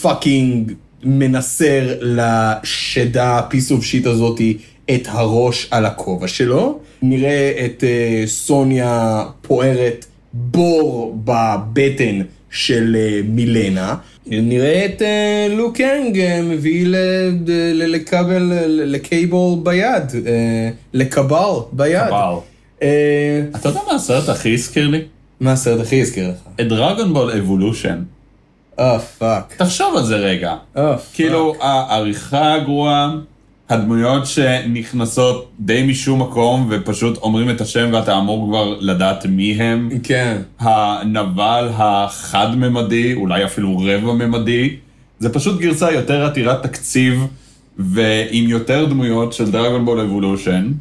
fucking מנסר לשדה piece of shit הזאתי את הראש על הכובע שלו. נראה את אה, סוניה פוערת בור בבטן של אה, מילינה. נראה את אה, לו קנג אה, מביא ל- ל- לקבל, לקייבל ביד, אה, לקבל ביד. קבל. אה, אתה יודע מה הסרט הכי הזכיר לי? מה הסרט הכי הזכיר לך? את דרגון בול אבולושן. אה, fuck. תחשוב על זה רגע. אה, כאילו, העריכה הגרועה, הדמויות שנכנסות די משום מקום ופשוט אומרים את השם ואתה אמור כבר לדעת מי הם. כן. הנבל החד-ממדי, אולי אפילו רבע-ממדי, זה פשוט גרסה יותר עתירת תקציב ועם יותר דמויות של דרגון בול אבולושן.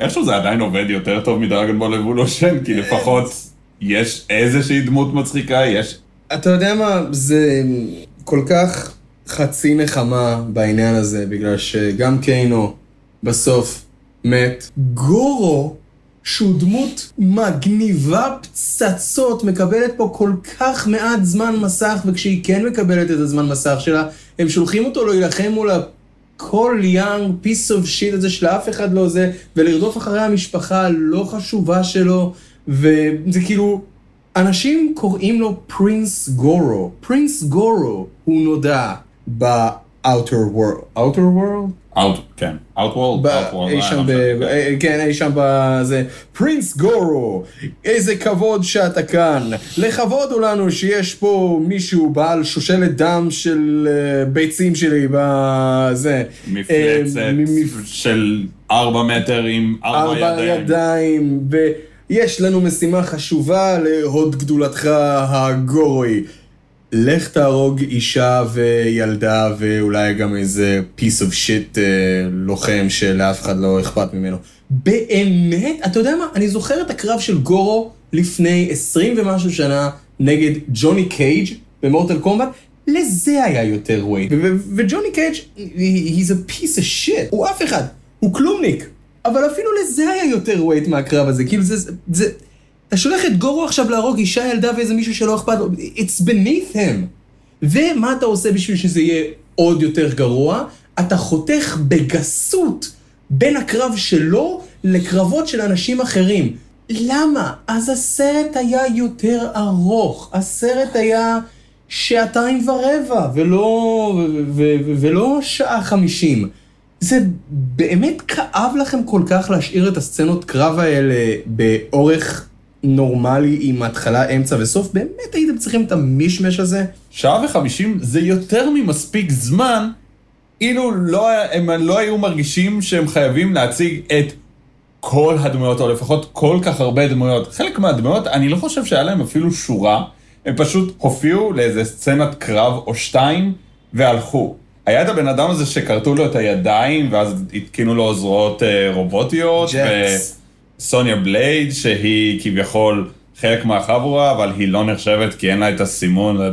איכשהו זה עדיין עובד יותר טוב מדרגון בול אבולושן, כי לפחות יש איזושהי דמות מצחיקה, יש... אתה יודע מה, זה כל כך חצי נחמה בעניין הזה, בגלל שגם קאנו בסוף מת. גורו, שהוא דמות מגניבה פצצות, מקבלת פה כל כך מעט זמן מסך, וכשהיא כן מקבלת את הזמן מסך שלה, הם שולחים אותו להילחם מול קול יאנג piece of shit הזה שלאף אחד לא זה, ולרדוף אחרי המשפחה הלא חשובה שלו, וזה כאילו, אנשים קוראים לו Prince גורו. Prince גורו הוא נודע ב-outer world. outer world? Out, כן, Outworld, ב- אי שם ב... אה, כן, אי שם בזה. פרינס גורו, איזה כבוד שאתה כאן. לכבוד הוא לנו שיש פה מישהו בעל שושלת דם של אה, ביצים שלי בזה. מפלצת אה, של ארבע מטר עם ארבע ארבע ידיים. ידיים, ויש לנו משימה חשובה להוד גדולתך הגורוי. לך תהרוג אישה וילדה ואולי גם איזה piece of shit אה, לוחם שלאף אחד לא אכפת ממנו. באמת, אתה יודע מה? אני זוכר את הקרב של גורו לפני 20 ומשהו שנה נגד ג'וני קייג' במורטל קומבט. לזה היה יותר weight. ו- ו- וג'וני קייג', he's a piece of shit. הוא אף אחד. הוא כלומניק. אבל אפילו לזה היה יותר weight מהקרב הזה. כאילו זה... זה... אתה שולח את גורו עכשיו להרוג אישה, ילדה ואיזה מישהו שלא אכפת לו. It's beneath him. ומה אתה עושה בשביל שזה יהיה עוד יותר גרוע? אתה חותך בגסות בין הקרב שלו לקרבות של אנשים אחרים. למה? אז הסרט היה יותר ארוך. הסרט היה שעתיים ורבע, ולא, ו- ו- ו- ולא שעה חמישים. זה באמת כאב לכם כל כך להשאיר את הסצנות קרב האלה באורך נורמלי עם התחלה, אמצע וסוף? באמת הייתם צריכים את המישמש הזה? שעה וחמישים זה יותר ממספיק זמן, אילו לא, הם לא היו מרגישים שהם חייבים להציג את כל הדמויות, או לפחות כל כך הרבה דמויות. חלק מהדמויות, אני לא חושב שהיה להם אפילו שורה, הם פשוט הופיעו לאיזה סצנת קרב או שתיים, והלכו. היה את הבן אדם הזה שכרתו לו את הידיים, ואז התקינו לו זרועות אה, רובוטיות, ג'קס. וסוניה בלייד, שהיא כביכול חלק מהחבורה, אבל היא לא נחשבת כי אין לה את הסימון. אבל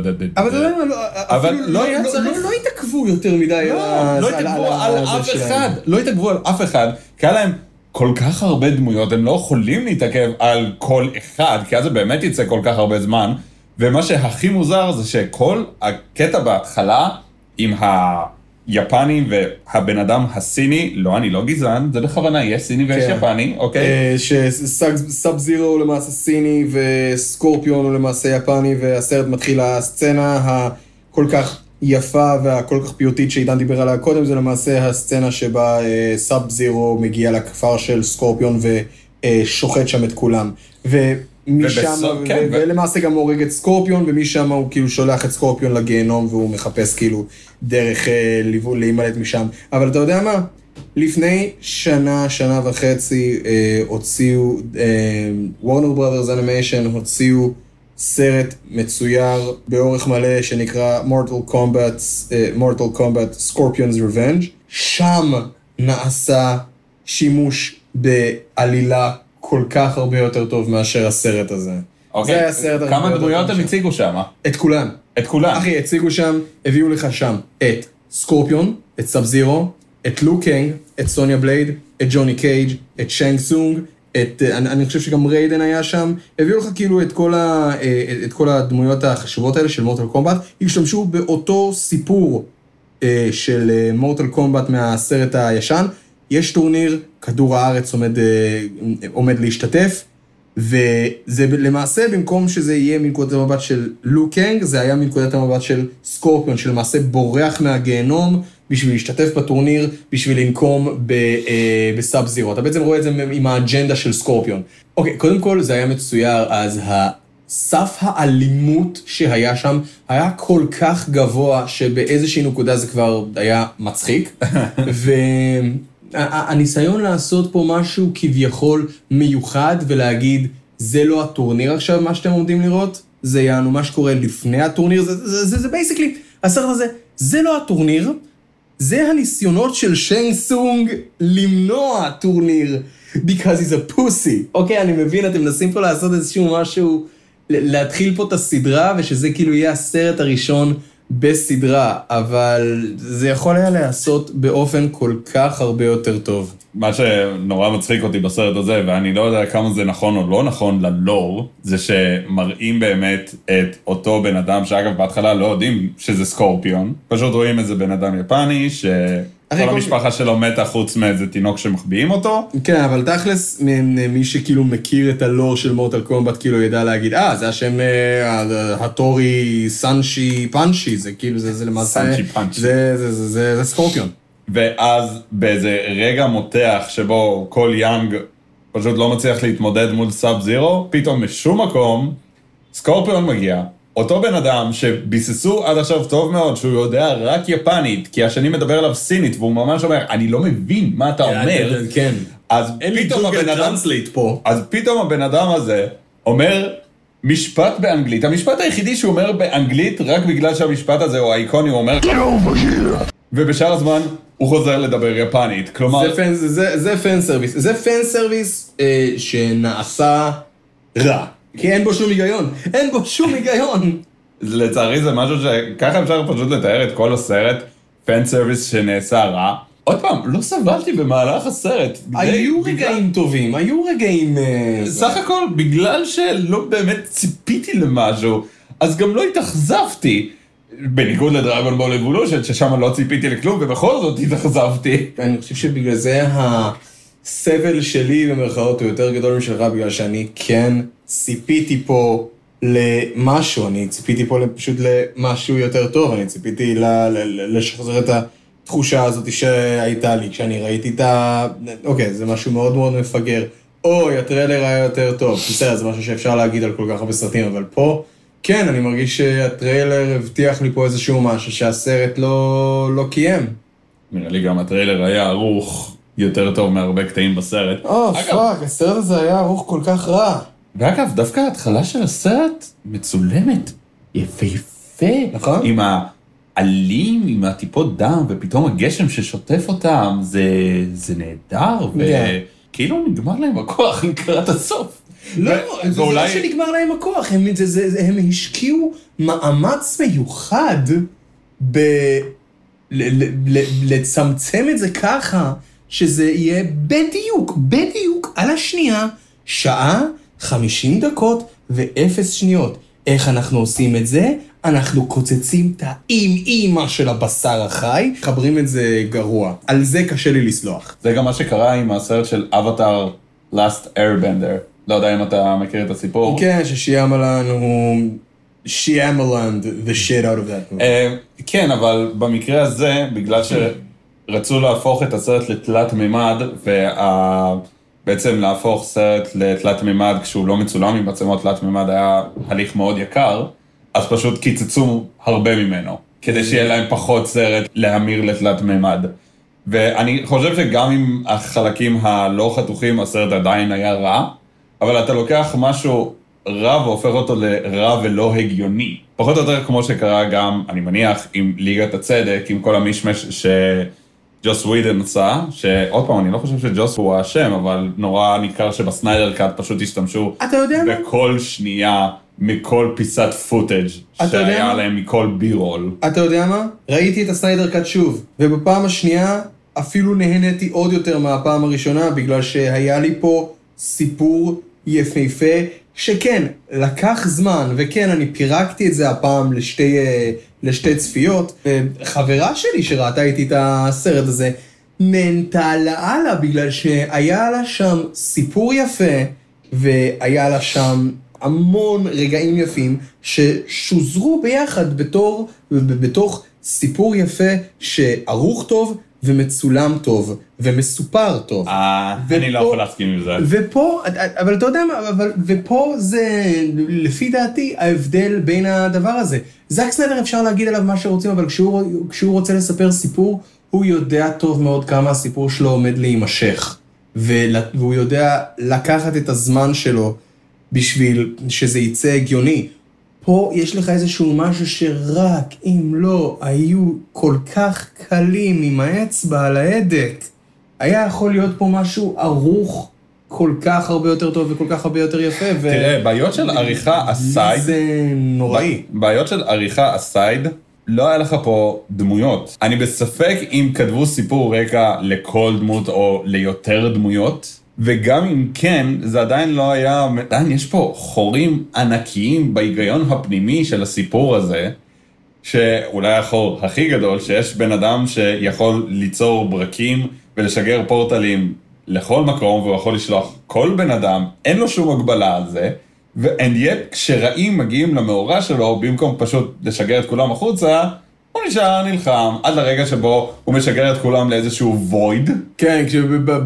אתה יודע מה, לא- אבל לא- לא היה לא- צריך, לא- לא התעכבו יותר מדי לא, לא ה- התעכבו ה- על אף. אחד, לא התעכבו על אף אחד, כי היה להם כל כך הרבה דמויות, הם לא יכולים להתעכב על כל אחד, כי אז זה באמת יצא כל כך הרבה זמן, ומה שהכי מוזר זה שכל הקטע בהתחלה עם היפני והבן אדם הסיני, לא, אני לא גזען, זה בכוונה, יש סיני ויש כן. יפני, אוקיי? אה, שסאב זירו הוא למעשה סיני וסקורפיון הוא למעשה יפני והסרט מתחיל הסצנה הכל כך יפה והכל כך פיוטית שעידן דיבר עליה קודם זה למעשה הסצנה שבה אה, סאב זירו מגיע לכפר של סקורפיון ושוחט שם את כולם. ומשם, ו- כן, ו- ולמעשה גם הורג את סקורפיון ומשם הוא כאילו שולח את סקורפיון לגיהנום והוא מחפש כאילו דרך אה, להימלט משם. אבל אתה יודע מה? לפני שנה, שנה וחצי, אה, הוציאו, וורנר ברודרס אנימיישן הוציאו סרט מצויר באורך מלא שנקרא Mortal Kombat, אה, Mortal Kombat Scorpion's Revenge. שם נעשה שימוש בעלילה כל כך הרבה יותר טוב מאשר הסרט הזה. אוקיי, זה היה הסרט הרבה כמה יותר דמויות טוב הם שם. הציגו שם? את כולם. את כולם. אחי, הציגו שם, הביאו לך שם את סקורפיון, את סאב זירו, את לו קנג, את סוניה בלייד, את ג'וני קייג', את שאנג סונג, את, אה, אני, אני חושב שגם ריידן היה שם, הביאו לך כאילו את כל, ה, אה, את כל הדמויות החשובות האלה של מורטל קומבט, השתמשו באותו סיפור אה, של מורטל קומבט מהסרט הישן, יש טורניר, כדור הארץ עומד, אה, עומד להשתתף, וזה למעשה, במקום שזה יהיה מנקודת המבט של לו קנג, זה היה מנקודת המבט של סקורפיון, שלמעשה בורח מהגיהנום בשביל להשתתף בטורניר, בשביל לנקום ב, אה, בסאב זירו. אתה בעצם רואה את זה עם האג'נדה של סקורפיון. אוקיי, קודם כל זה היה מצויר, אז סף האלימות שהיה שם היה כל כך גבוה, שבאיזושהי נקודה זה כבר היה מצחיק. והניסיון לעשות פה משהו כביכול מיוחד ולהגיד, זה לא הטורניר עכשיו, מה שאתם עומדים לראות, זה יענו מה שקורה לפני הטורניר, זה- basically, הסרט הזה, זה לא הטורניר, זה הניסיונות של שאנג סונג למנוע טורניר, because he's a pussy. אוקיי, אני מבין, אתם מנסים פה לעשות איזשהו משהו, להתחיל פה את הסדרה, ושזה כאילו יהיה הסרט הראשון בסדרה, אבל זה יכול היה להיעשות באופן כל כך הרבה יותר טוב. מה שנורא מצחיק אותי בסרט הזה, ואני לא יודע כמה זה נכון או לא נכון ללור, זה שמראים באמת את אותו בן אדם, שאגב בהתחלה לא יודעים שזה סקורפיון, פשוט רואים איזה בן אדם יפני, אחי, כל- המשפחה שלו מתה חוץ מאיזה תינוק שמחביאים אותו. כן, אבל תכלס, מי שכאילו מכיר את הלור של מורטל קומבט, כאילו ידע להגיד, אה, זה השם אה, הטורי סאנשי פאנשי, זה כאילו, זה, למעשה... זה, זה, זה סקורפיון. ואז באיזה רגע מותח שבו כל יאנג פשוט לא מצליח להתמודד מול סאב זירו, פתאום משום מקום סקורפיון מגיע. אותו בן אדם שביססו עד עכשיו טוב מאוד שהוא יודע רק יפנית, כי השני מדבר עליו סינית, והוא ממש אומר, אני לא מבין מה אתה אומר, כן. אז אין לי פתאום הבן אדם, פה. אז פתאום הבן אדם הזה אומר משפט באנגלית. המשפט היחידי שהוא אומר באנגלית, רק בגלל שהמשפט הזה הוא האיקוני, הוא אומר, ובשאר הזמן הוא חוזר לדבר יפנית. כלומר, זה fan, זה, זה fan service. זה fan service אה, שנעשה רע. כי אין בו שום היגיון. אין בו שום היגיון. לצערי זה משהו שככה אפשר פשוט לתאר את כל הסרט, fan service שנעשה רע. עוד פעם, לא סבלתי במהלך הסרט. היו בגלל- רגעים טובים, היו רגעים... אה, סך הכל, בגלל שלא באמת ציפיתי למשהו, אז גם לא התאכזבתי. בניגוד לדרגון בול אבולושן, ששם לא ציפיתי לכלום, ובכל זאת התאכזבתי. אני חושב שבגלל זה הסבל שלי במרכאות הוא יותר גדול משלך בגלל שאני כן ציפיתי פה למשהו, אני ציפיתי פה פשוט למשהו יותר טוב, אני ציפיתי לשחזר את התחושה הזאת שהייתה לי כשאני ראיתי את ה... אוקיי, זה משהו מאוד מאוד מפגר. אוי, הטריילר היה יותר טוב. בסדר, זה משהו שאפשר להגיד על כל כך הרבה סרטים, אבל פה, כן, אני מרגיש שהטריילר הבטיח לי פה איזשהו משהו שהסרט לא, לא קיים. נראה לי גם הטריילר היה ערוך יותר טוב מהרבה קטעים בסרט. או, אגב, fuck, הסרט הזה היה ערוך כל כך רע. ואגב, דווקא ההתחלה של הסרט מצולמת יפהפה. נכון. עם העלים, עם הטיפות דם, ופתאום הגשם ששוטף אותם, זה, זה נהדר, כן. וכאילו נגמר להם הכוח לקראת הסוף. לא, ו- זה ואולי- לא שנגמר להם הכוח, הם, זה, זה, זה, הם השקיעו מאמץ מיוחד ב... ל, ל, ל, לצמצם את זה ככה, שזה יהיה בדיוק, בדיוק על השנייה, שעה, 50 דקות ואפס שניות. איך אנחנו עושים את זה? אנחנו קוצצים את האם-אימא של הבשר החי, מחברים את זה גרוע. על זה קשה לי לסלוח. זה גם מה שקרה עם הסרט של אבטאר Last Airbender. לא יודע אם אתה מכיר את הסיפור. כן, ששיאמלן הוא... שיאמלנד the shit out of that movie. אה, כן, אבל במקרה הזה, בגלל שרצו להפוך את הסרט לתלת מימד, ובעצם להפוך סרט לתלת מימד כשהוא לא מצולם עם מצלמות תלת מימד היה הליך מאוד יקר, אז פשוט קיצצו הרבה ממנו, כדי שיהיה להם פחות סרט להמיר לתלת מימד. ואני חושב שגם עם החלקים הלא חתוכים, הסרט עדיין היה רע, אבל אתה לוקח משהו רע והופך אותו לרע ולא הגיוני. פחות או יותר כמו שקרה גם, אני מניח, עם ליגת הצדק, עם כל המשמש שג'וס ווידן עשה, שעוד פעם, אני לא חושב שג'וס הוא האשם, אבל נורא ניכר שבסניידר קאט פשוט השתמשו אתה יודע מה? בכל שנייה מכל פיסת פוטאג' שהיה? להם מכל בי-רול. אתה יודע מה? ראיתי את הסניידר קאט שוב, ובפעם השנייה אפילו נהניתי עוד יותר מהפעם הראשונה, בגלל שהיה לי פה סיפור יפהפה, שכן, לקח זמן, וכן, אני פירקתי את זה הפעם לשתי, אה, לשתי צפיות, וחברה שלי שראתה איתי את הסרט הזה, נהנתה לאללה, בגלל שהיה לה שם סיפור יפה, והיה לה שם המון רגעים יפים ששוזרו ביחד בתור, בתוך סיפור יפה שערוך טוב ומצולם טוב ומסופר טוב. אה, אני לא יכול להסכים עם זה. ופה, אבל אתה יודע מה, אבל, ופה זה, לפי דעתי, ההבדל בין הדבר הזה. זאק סניידר אפשר להגיד עליו מה שרוצים, אבל כשהוא, כשהוא רוצה לספר סיפור, הוא יודע טוב מאוד כמה הסיפור שלו עומד להימשך. והוא יודע לקחת את הזמן שלו בשביל שזה יצא הגיוני. פה יש לך איזשהו משהו שרק אם לא היו כל כך קלים עם האצבע על ההדק, היה יכול להיות פה משהו ערוך כל כך הרבה יותר טוב וכל כך הרבה יותר יפה, ו... תראה, בעיות של עריכה אסייד, זה נוראי. בעיות של עריכה אסייד, לא היה לך פה דמויות. אני בספק אם כתבו סיפור רקע לכל דמות או ליותר דמויות, וגם אם כן, זה עדיין לא היה... עדיין יש פה חורים ענקיים בהיגיון הפנימי של הסיפור הזה, שאולי החור הכי גדול, שיש בן אדם שיכול ליצור ברקים ולשגר פורטלים לכל מקום, והוא יכול לשלוח כל בן אדם, אין לו שום הגבלה על זה, ו-and yet כשרעים מגיעים למאורע שלו, במקום פשוט לשגר את כולם החוצה, הוא נשאר נלחם, עד לרגע שבו הוא משגר את כולם לאיזשהו וויד. כן,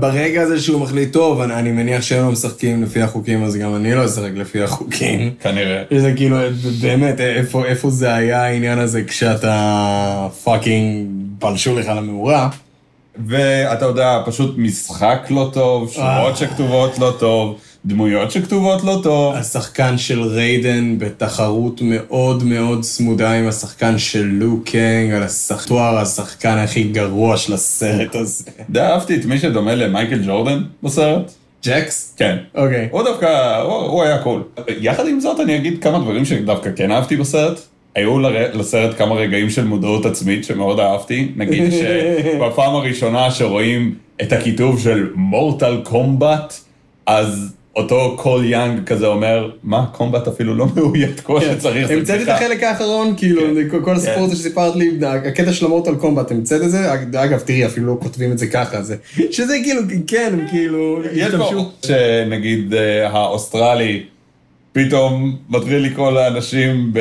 ברגע הזה שהוא מחליט, טוב, אני, אני מניח שהם לא משחקים לפי החוקים, אז גם אני לא אשחק לפי החוקים. כנראה. זה כאילו, באמת, איפה, איפה זה היה העניין הזה כשאתה fucking פלשו לך למאורע? ואתה יודע, פשוט משחק לא טוב, שורות שכתובות לא טוב, דמויות שכתובות לא טוב. השחקן של ריידן בתחרות מאוד מאוד צמודה עם השחקן של לו קנג, על השח- תואר השחקן הכי גרוע של הסרט הזה. די אהבתי את מי שדומה למייקל ג'ורדן בסרט. ג'קס? כן. אוקיי. הוא דווקא, הוא, הוא היה cool. יחד עם זאת, אני אגיד כמה דברים שדווקא כן אהבתי בסרט. היו לסרט כמה רגעים של מודעות עצמית שמאוד אהבתי. נגיד שבפעם הראשונה שרואים את הכיתוב של מורטל קומבט, אז אותו קול יאנג כזה אומר, מה, קומבט אפילו לא מאוית כמו שצריך. זה המצאתי את בדיחה." החלק האחרון, כאילו, כל- כל הסיפור הזה שסיפרת לי, הקטע של המוטל קומבט, המצאת את זה? אגב, תראי, אפילו לא כותבים את זה ככה, זה- שזה כאילו, כן, כאילו, השתמשו. שנגיד אה, האוסטרלי פתאום מתחיל לקרוא לאנשים ב...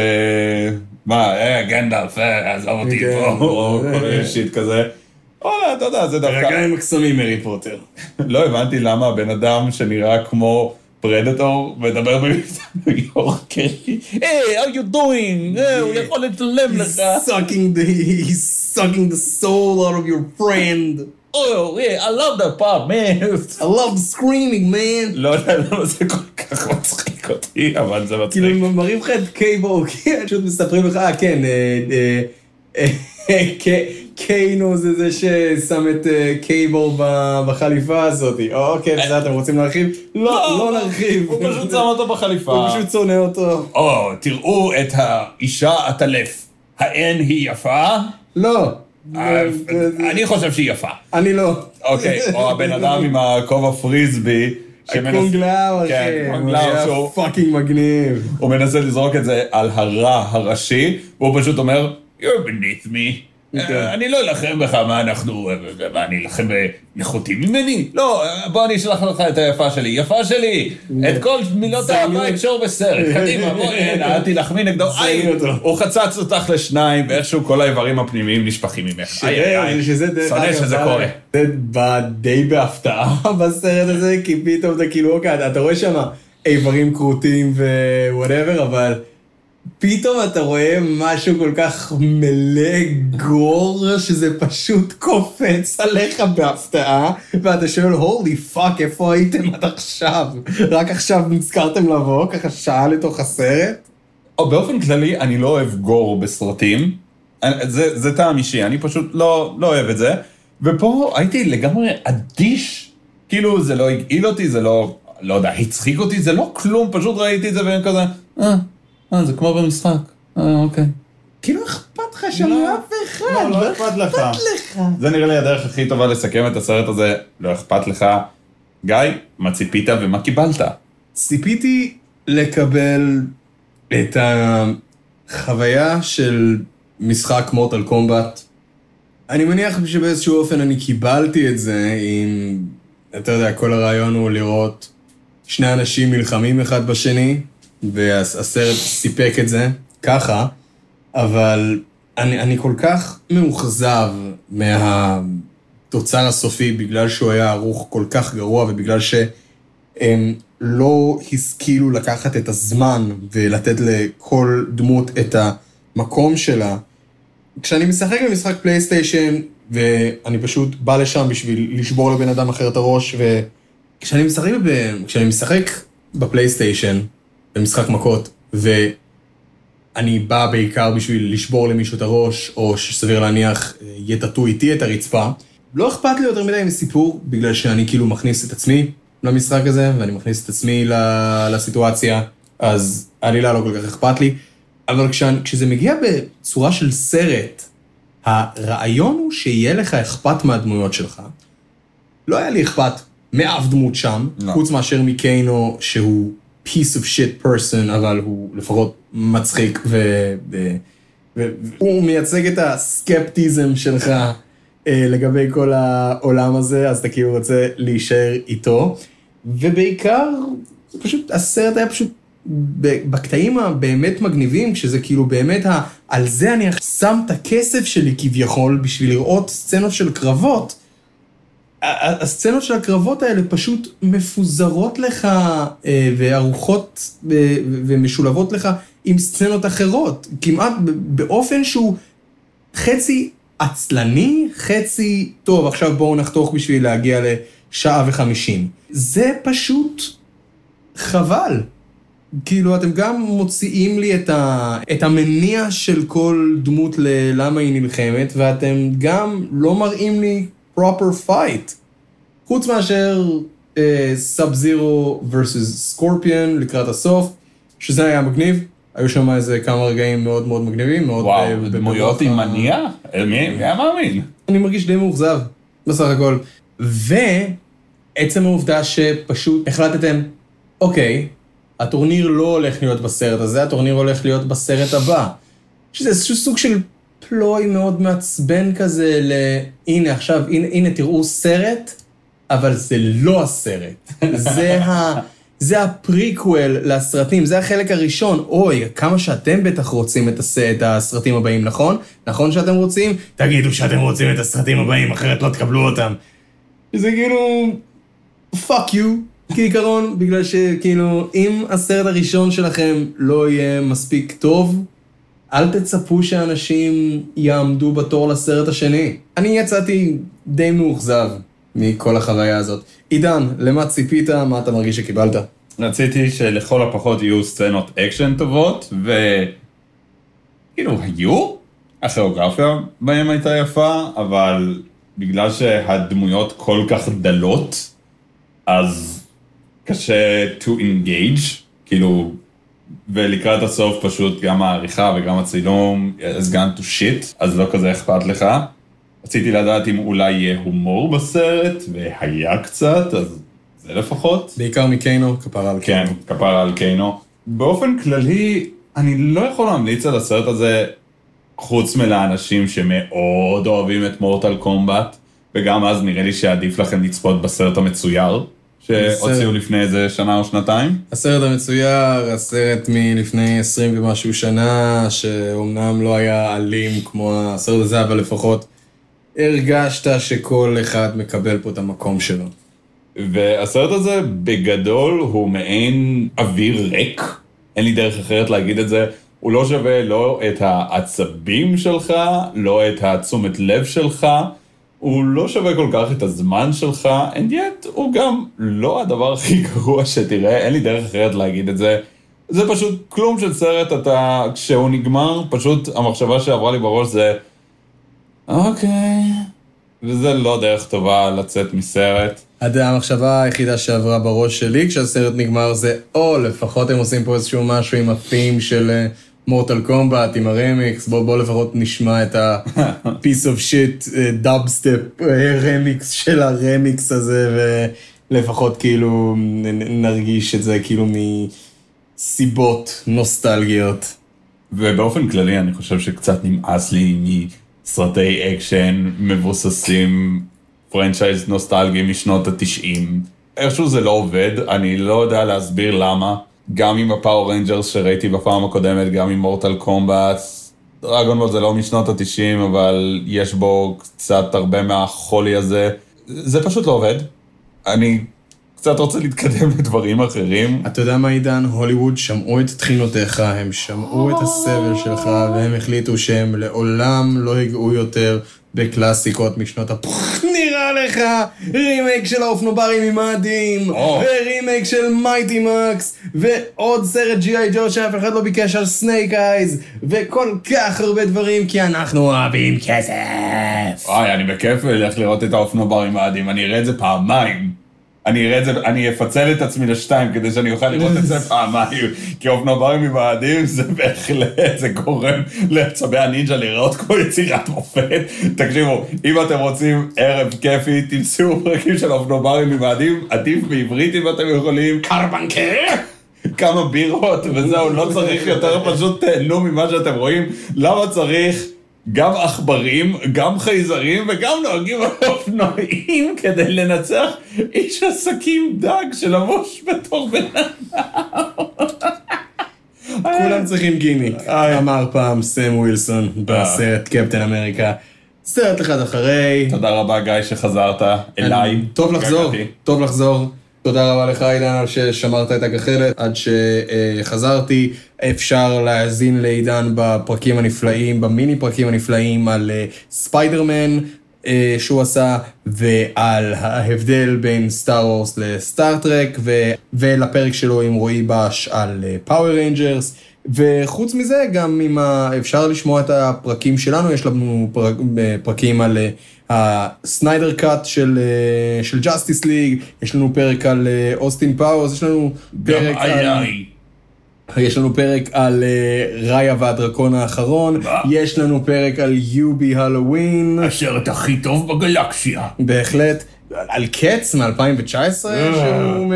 מה, אה, גנדלף, אה, עזוב אותי כן. פה, או כל מיני. שיט כזה. וואלה, אתה יודע, זה דווקא... רגעים מקסמים, מרי פוטר. לא הבנתי למה הבן אדם שנראה כמו פרדטור מדבר במבטא ניו. היי, how you doing? אה, הוא יכול לצלם לך. He's sucking the, he's sucking the soul out of your friend. Oh, yeah, I love that part, man. I love screaming, man. לא יודע למה זה כל כך מצחיק אותי, אבל זה מצחיק. כאילו, הם מראים לך את קייבו, פשוט מספרים לך, אה, כן, אה, אה, ק- קיינו זה זה ששם את אה, קייבו ב- בחליפה הזאת. או, אוקיי, בסדר, אתם רוצים להרחיב? לא, לא נרחיב. הוא פשוט שם אותו בחליפה. הוא פשוט שונא אותו. או, תראו את האישה הטלף. האין היא יפה? לא. אה, אני חושב שהיא יפה. אני לא. אוקיי, או הבן אדם עם הכובע פריסבי. שמנס- ה Kung Lao, אחי. כן, הוא היה שהוא- fucking מגניב. הוא מנסה לזרוק את זה על הרע הראשי, והוא פשוט אומר, You're beneath me. אה, אני לא אלחם בך, מה אנחנו, אה, מה, אני אלחם בנחותים ממני? לא, אה, בוא אני אשלח לך את היפה שלי. יפה שלי! את כל מילות האהבה. אקשור בסרט. קדימה, הנה, אל תילחמי נגדו. הוא חצץ אותך לשניים, ואיכשהו כל האיברים הפנימיים נשפכים ממך. שונא שזה קורה. זה בא די בהפתעה בסרט הזה, כי פתאום אתה כאילו, אוקיי, אתה רואה שם איברים כרותים ו whatever, אבל פתאום אתה רואה משהו כל כך מלא gore, שזה פשוט קופץ עליך בהפתעה, ואתה שואל, holy fuck, איפה הייתם עד עכשיו? רק עכשיו נזכרתם לבוא, ככה שעה לתוך הסרט? או באופן כללי, אני לא אוהב גור בסרטים. זה, זה טעם אישי, אני פשוט לא, לא אוהב את זה. ופה הייתי לגמרי אדיש. כאילו, זה לא הגעיל אותי, זה לא, לא יודע, הצחיק אותי, זה לא כלום, פשוט ראיתי את זה והם כזה, אה, אה, זה כמו במשחק. אה, אוקיי. כאילו אכפת לך שם לא. אף אחד, לא, לא אכפת לך. לך. זה נראה לי הדרך הכי טובה לסכם את הסרט הזה, לא אכפת לך. גיא, מה ציפית ומה קיבלת? ציפיתי לקבל את החוויה של משחק מורטל קומבט. אני מניח שבאיזשהו אופן אני קיבלתי את זה עם, אתה יודע, כל הרעיון הוא לראות שני אנשים נלחמים אחד בשני, והסרט סיפק את זה, ככה, אבל אני, אני כל כך מאוכזב מהתוצר הסופי בגלל שהוא היה ערוך כל כך גרוע ובגלל שהם לא השכילו לקחת את הזמן ולתת לכל דמות את המקום שלה. כשאני משחק במשחק פלייסטיישן, ואני פשוט בא לשם בשביל לשבור לבן אדם אחר את הראש, וכשאני משחק, ב... משחק בפלייסטיישן, במשחק מכות, ואני בא בעיקר בשביל לשבור למישהו את הראש, או שסביר להניח אה, יטאטאו איתי את הרצפה, לא אכפת לי יותר מדי מסיפור, בגלל שאני כאילו מכניס את עצמי למשחק הזה, ואני מכניס את עצמי לסיטואציה, אז עלילה לא כל כך אכפת לי. אבל כשאני, כשזה מגיע בצורה של סרט, הרעיון הוא שיהיה לך אכפת מהדמויות שלך. לא היה לי אכפת מאף דמות שם, לא. חוץ מאשר מקיינו, שהוא piece of shit person, אבל הוא לפחות מצחיק, והוא מייצג את הסקפטיזם שלך אה, לגבי כל העולם הזה, אז אתה כאילו רוצה להישאר איתו. ובעיקר, זה פשוט, הסרט היה פשוט בקטעים הבאמת מגניבים, כשזה כאילו באמת, ה, על זה אני שם את הכסף שלי כביכול, בשביל לראות סצנות של קרבות. הסצנות של הקרבות האלה פשוט מפוזרות לך אה, וערוכות ומשולבות לך עם סצנות אחרות, כמעט באופן שהוא חצי עצלני, חצי, טוב, עכשיו בואו נחתוך בשביל להגיע לשעה וחמישים. זה פשוט חבל. כאילו, אתם גם מוציאים לי את, ה... את המניע של כל דמות ללמה היא נלחמת, ואתם גם לא מראים לי proper fight. חוץ מאשר סאב זירו versus סקורפיון לקראת הסוף, שזה היה מגניב. היו שם איזה כמה רגעים מאוד מאוד מגניבים, מאוד... וואו, ב- דמויות עם מניע? מי מי היה מאמין? אני מרגיש די מאוכזב, בסך הכל. ועצם העובדה שפשוט החלטתם, אוקיי, הטורניר לא הולך להיות בסרט הזה, הטורניר הולך להיות בסרט הבא. שזה איזשהו סוג של ploy מאוד מעצבן כזה ל... הנה עכשיו, הנה, הנה תראו סרט, אבל זה לא הסרט. זה ה... זה הפריקוול לסרטים, זה החלק הראשון. אוי, כמה שאתם בטח רוצים את, הס... את הסרטים הבאים, נכון? נכון שאתם רוצים? תגידו שאתם רוצים את הסרטים הבאים, אחרת לא תקבלו אותם. זה כאילו... fuck you, כעיקרון, בגלל שכאילו, אם הסרט הראשון שלכם לא יהיה מספיק טוב, אל תצפו שאנשים יעמדו בתור לסרט השני. אני יצאתי די מאוכזב מכל החוויה הזאת. עידן, למה ציפית? מה אתה מרגיש שקיבלת? רציתי שלכל הפחות יהיו סצנות אקשן טובות, ו... כאילו, היו? הכוריאוגרפיה בהם הייתה יפה, אבל בגלל שהדמויות כל כך דלות, אז קשה to engage, כאילו, ולקראת הסוף פשוט גם העריכה וגם הצילום has gone to shit, אז לא כזה אכפת לך. רציתי לדעת אם אולי יהיה הומור בסרט, והיה קצת, אז זה לפחות. בעיקר מקיינו, כפרה על כן, כפרה על קיינו. באופן כללי, אני לא יכול להמליץ על הסרט הזה חוץ מלאנשים שמאוד אוהבים את מורטל קומבט, וגם אז נראה לי שעדיף לכם לצפות בסרט המצויר, שהוציאו לפני איזה שנה או שנתיים. הסרט המצויר, הסרט מלפני 20 ומשהו שנה, שאומנם לא היה אלים כמו הסרט הזה, אבל לפחות הרגשת שכל אחד מקבל פה את המקום שלו. והסרט הזה בגדול הוא מעין אוויר ריק, אין לי דרך אחרת להגיד את זה. הוא לא שווה לא את העצבים שלך, לא את התשומת לב שלך, הוא לא שווה כל כך את הזמן שלך, and yet הוא גם לא הדבר הכי גרוע שתראה, אין לי דרך אחרת להגיד את זה. זה פשוט כלום של סרט, אתה, כשהוא נגמר, פשוט המחשבה שעברה לי בראש זה, אוקיי, וזה לא דרך טובה לצאת מסרט. המחשבה היחידה שעברה בראש שלי כשהסרט נגמר זה, או לפחות הם עושים פה איזשהו משהו עם הפים של מורטל קומבט, עם הרמיקס, בוא, בוא לפחות נשמע את ה-piece of shit דאבסטפ רמיקס של הרמיקס הזה, ולפחות כאילו נרגיש את זה כאילו מסיבות נוסטלגיות. ובאופן כללי אני חושב שקצת נמאס לי מסרטי אקשן מבוססים franchise נוסטלגי משנות התשעים. איכשהו זה לא עובד, אני לא יודע להסביר למה. גם עם ה Power Rangers שראיתי בפעם הקודמת, גם עם Mortal Kombat. Dragon Ball זה לא משנות התשעים, אבל יש בו קצת הרבה מהחולי הזה. זה פשוט לא עובד. אני קצת רוצה להתקדם לדברים אחרים. אתה יודע מה עידן? הוליווד שמעו את תחינותיך, הם שמעו את הסבל שלך, והם החליטו שהם לעולם לא ייגעו יותר בקלאסיקות משנות הפ... נראה לך רימייק של האופנוערים ממאדים, או. ורימייק של Mighty Max, ועוד סרט G.I. Joe שאף אחד לא ביקש על Snake Eyes, וכל כך הרבה דברים, כי אנחנו אוהבים כסף. וואי, אני בכיף אלך לראות את האופנובר עם האדים, אני אראה את זה פעמיים. אני אראה את זה, אני אפצל את עצמי לשתיים כדי שאני אוכל לראות את זה פעמיים. כי אופנוברים עם האדים זה בהחלט, זה גורם לעצבי הנינג'ה להיראות כמו יצירת מופת. תקשיבו, אם אתם רוצים ערב כיפי, תמצאו פרקים של אופנוברים עם האדים, עדיף בעברית אם אתם יכולים. קרבנקר! כמה בירות וזהו, לא צריך יותר, פשוט תהנו ממה שאתם רואים. למה צריך גם עכברים, גם חייזרים וגם נוהגים על אופנועים כדי לנצח איש עסקים דג שלבוש בתור בן כולם צריכים גימיק, אמר פעם סם ווילסון בסרט קפטן אמריקה. סרט אחד אחרי. תודה רבה גיא שחזרת אליי. טוב לחזור. טוב לחזור. תודה רבה לך עידן על ששמרת את הגחלת עד שחזרתי. אפשר להאזין לעידן בפרקים הנפלאים, במיני פרקים הנפלאים על אה, ספיידרמן אה, שהוא עשה, ועל ההבדל בין Star Wars ל Star Trek, ו- ולפרק שלו עם רועי בש על Power Rangers. וחוץ מזה, גם אם ה... אפשר לשמוע את הפרקים שלנו, יש לנו פרק, פרקים על אה, ה Snyder Cut של, אה, של Justice League, יש לנו פרק על אה, Austin Powers, יש לנו פרק על... יש לנו פרק על uh, ראיה והדרקון האחרון, יש לנו פרק על יובי הלואוין, הסרט הכי טוב בגלקסיה. בהחלט, על קץ מ-2019, שהוא...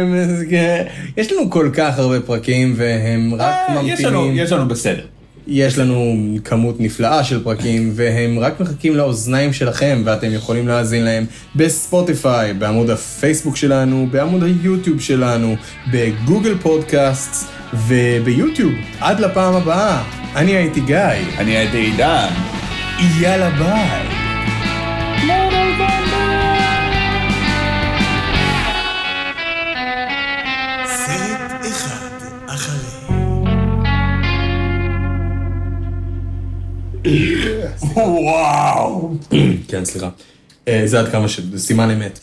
יש לנו כל כך הרבה פרקים והם רק אה, יש לנו- ממתינים. יש לנו בסדר. יש לנו כמות נפלאה של פרקים, והם רק מחכים לאוזניים שלכם, ואתם יכולים להאזין להם בספוטיפיי, בעמוד הפייסבוק שלנו, בעמוד היוטיוב שלנו, בגוגל פודקאסט וביוטיוב. עד לפעם הבאה, אני הייתי גיא. אני הייתי עידן. יאללה ביי. כן, סליחה. אה, זה עד כמה ש... סימן אמת.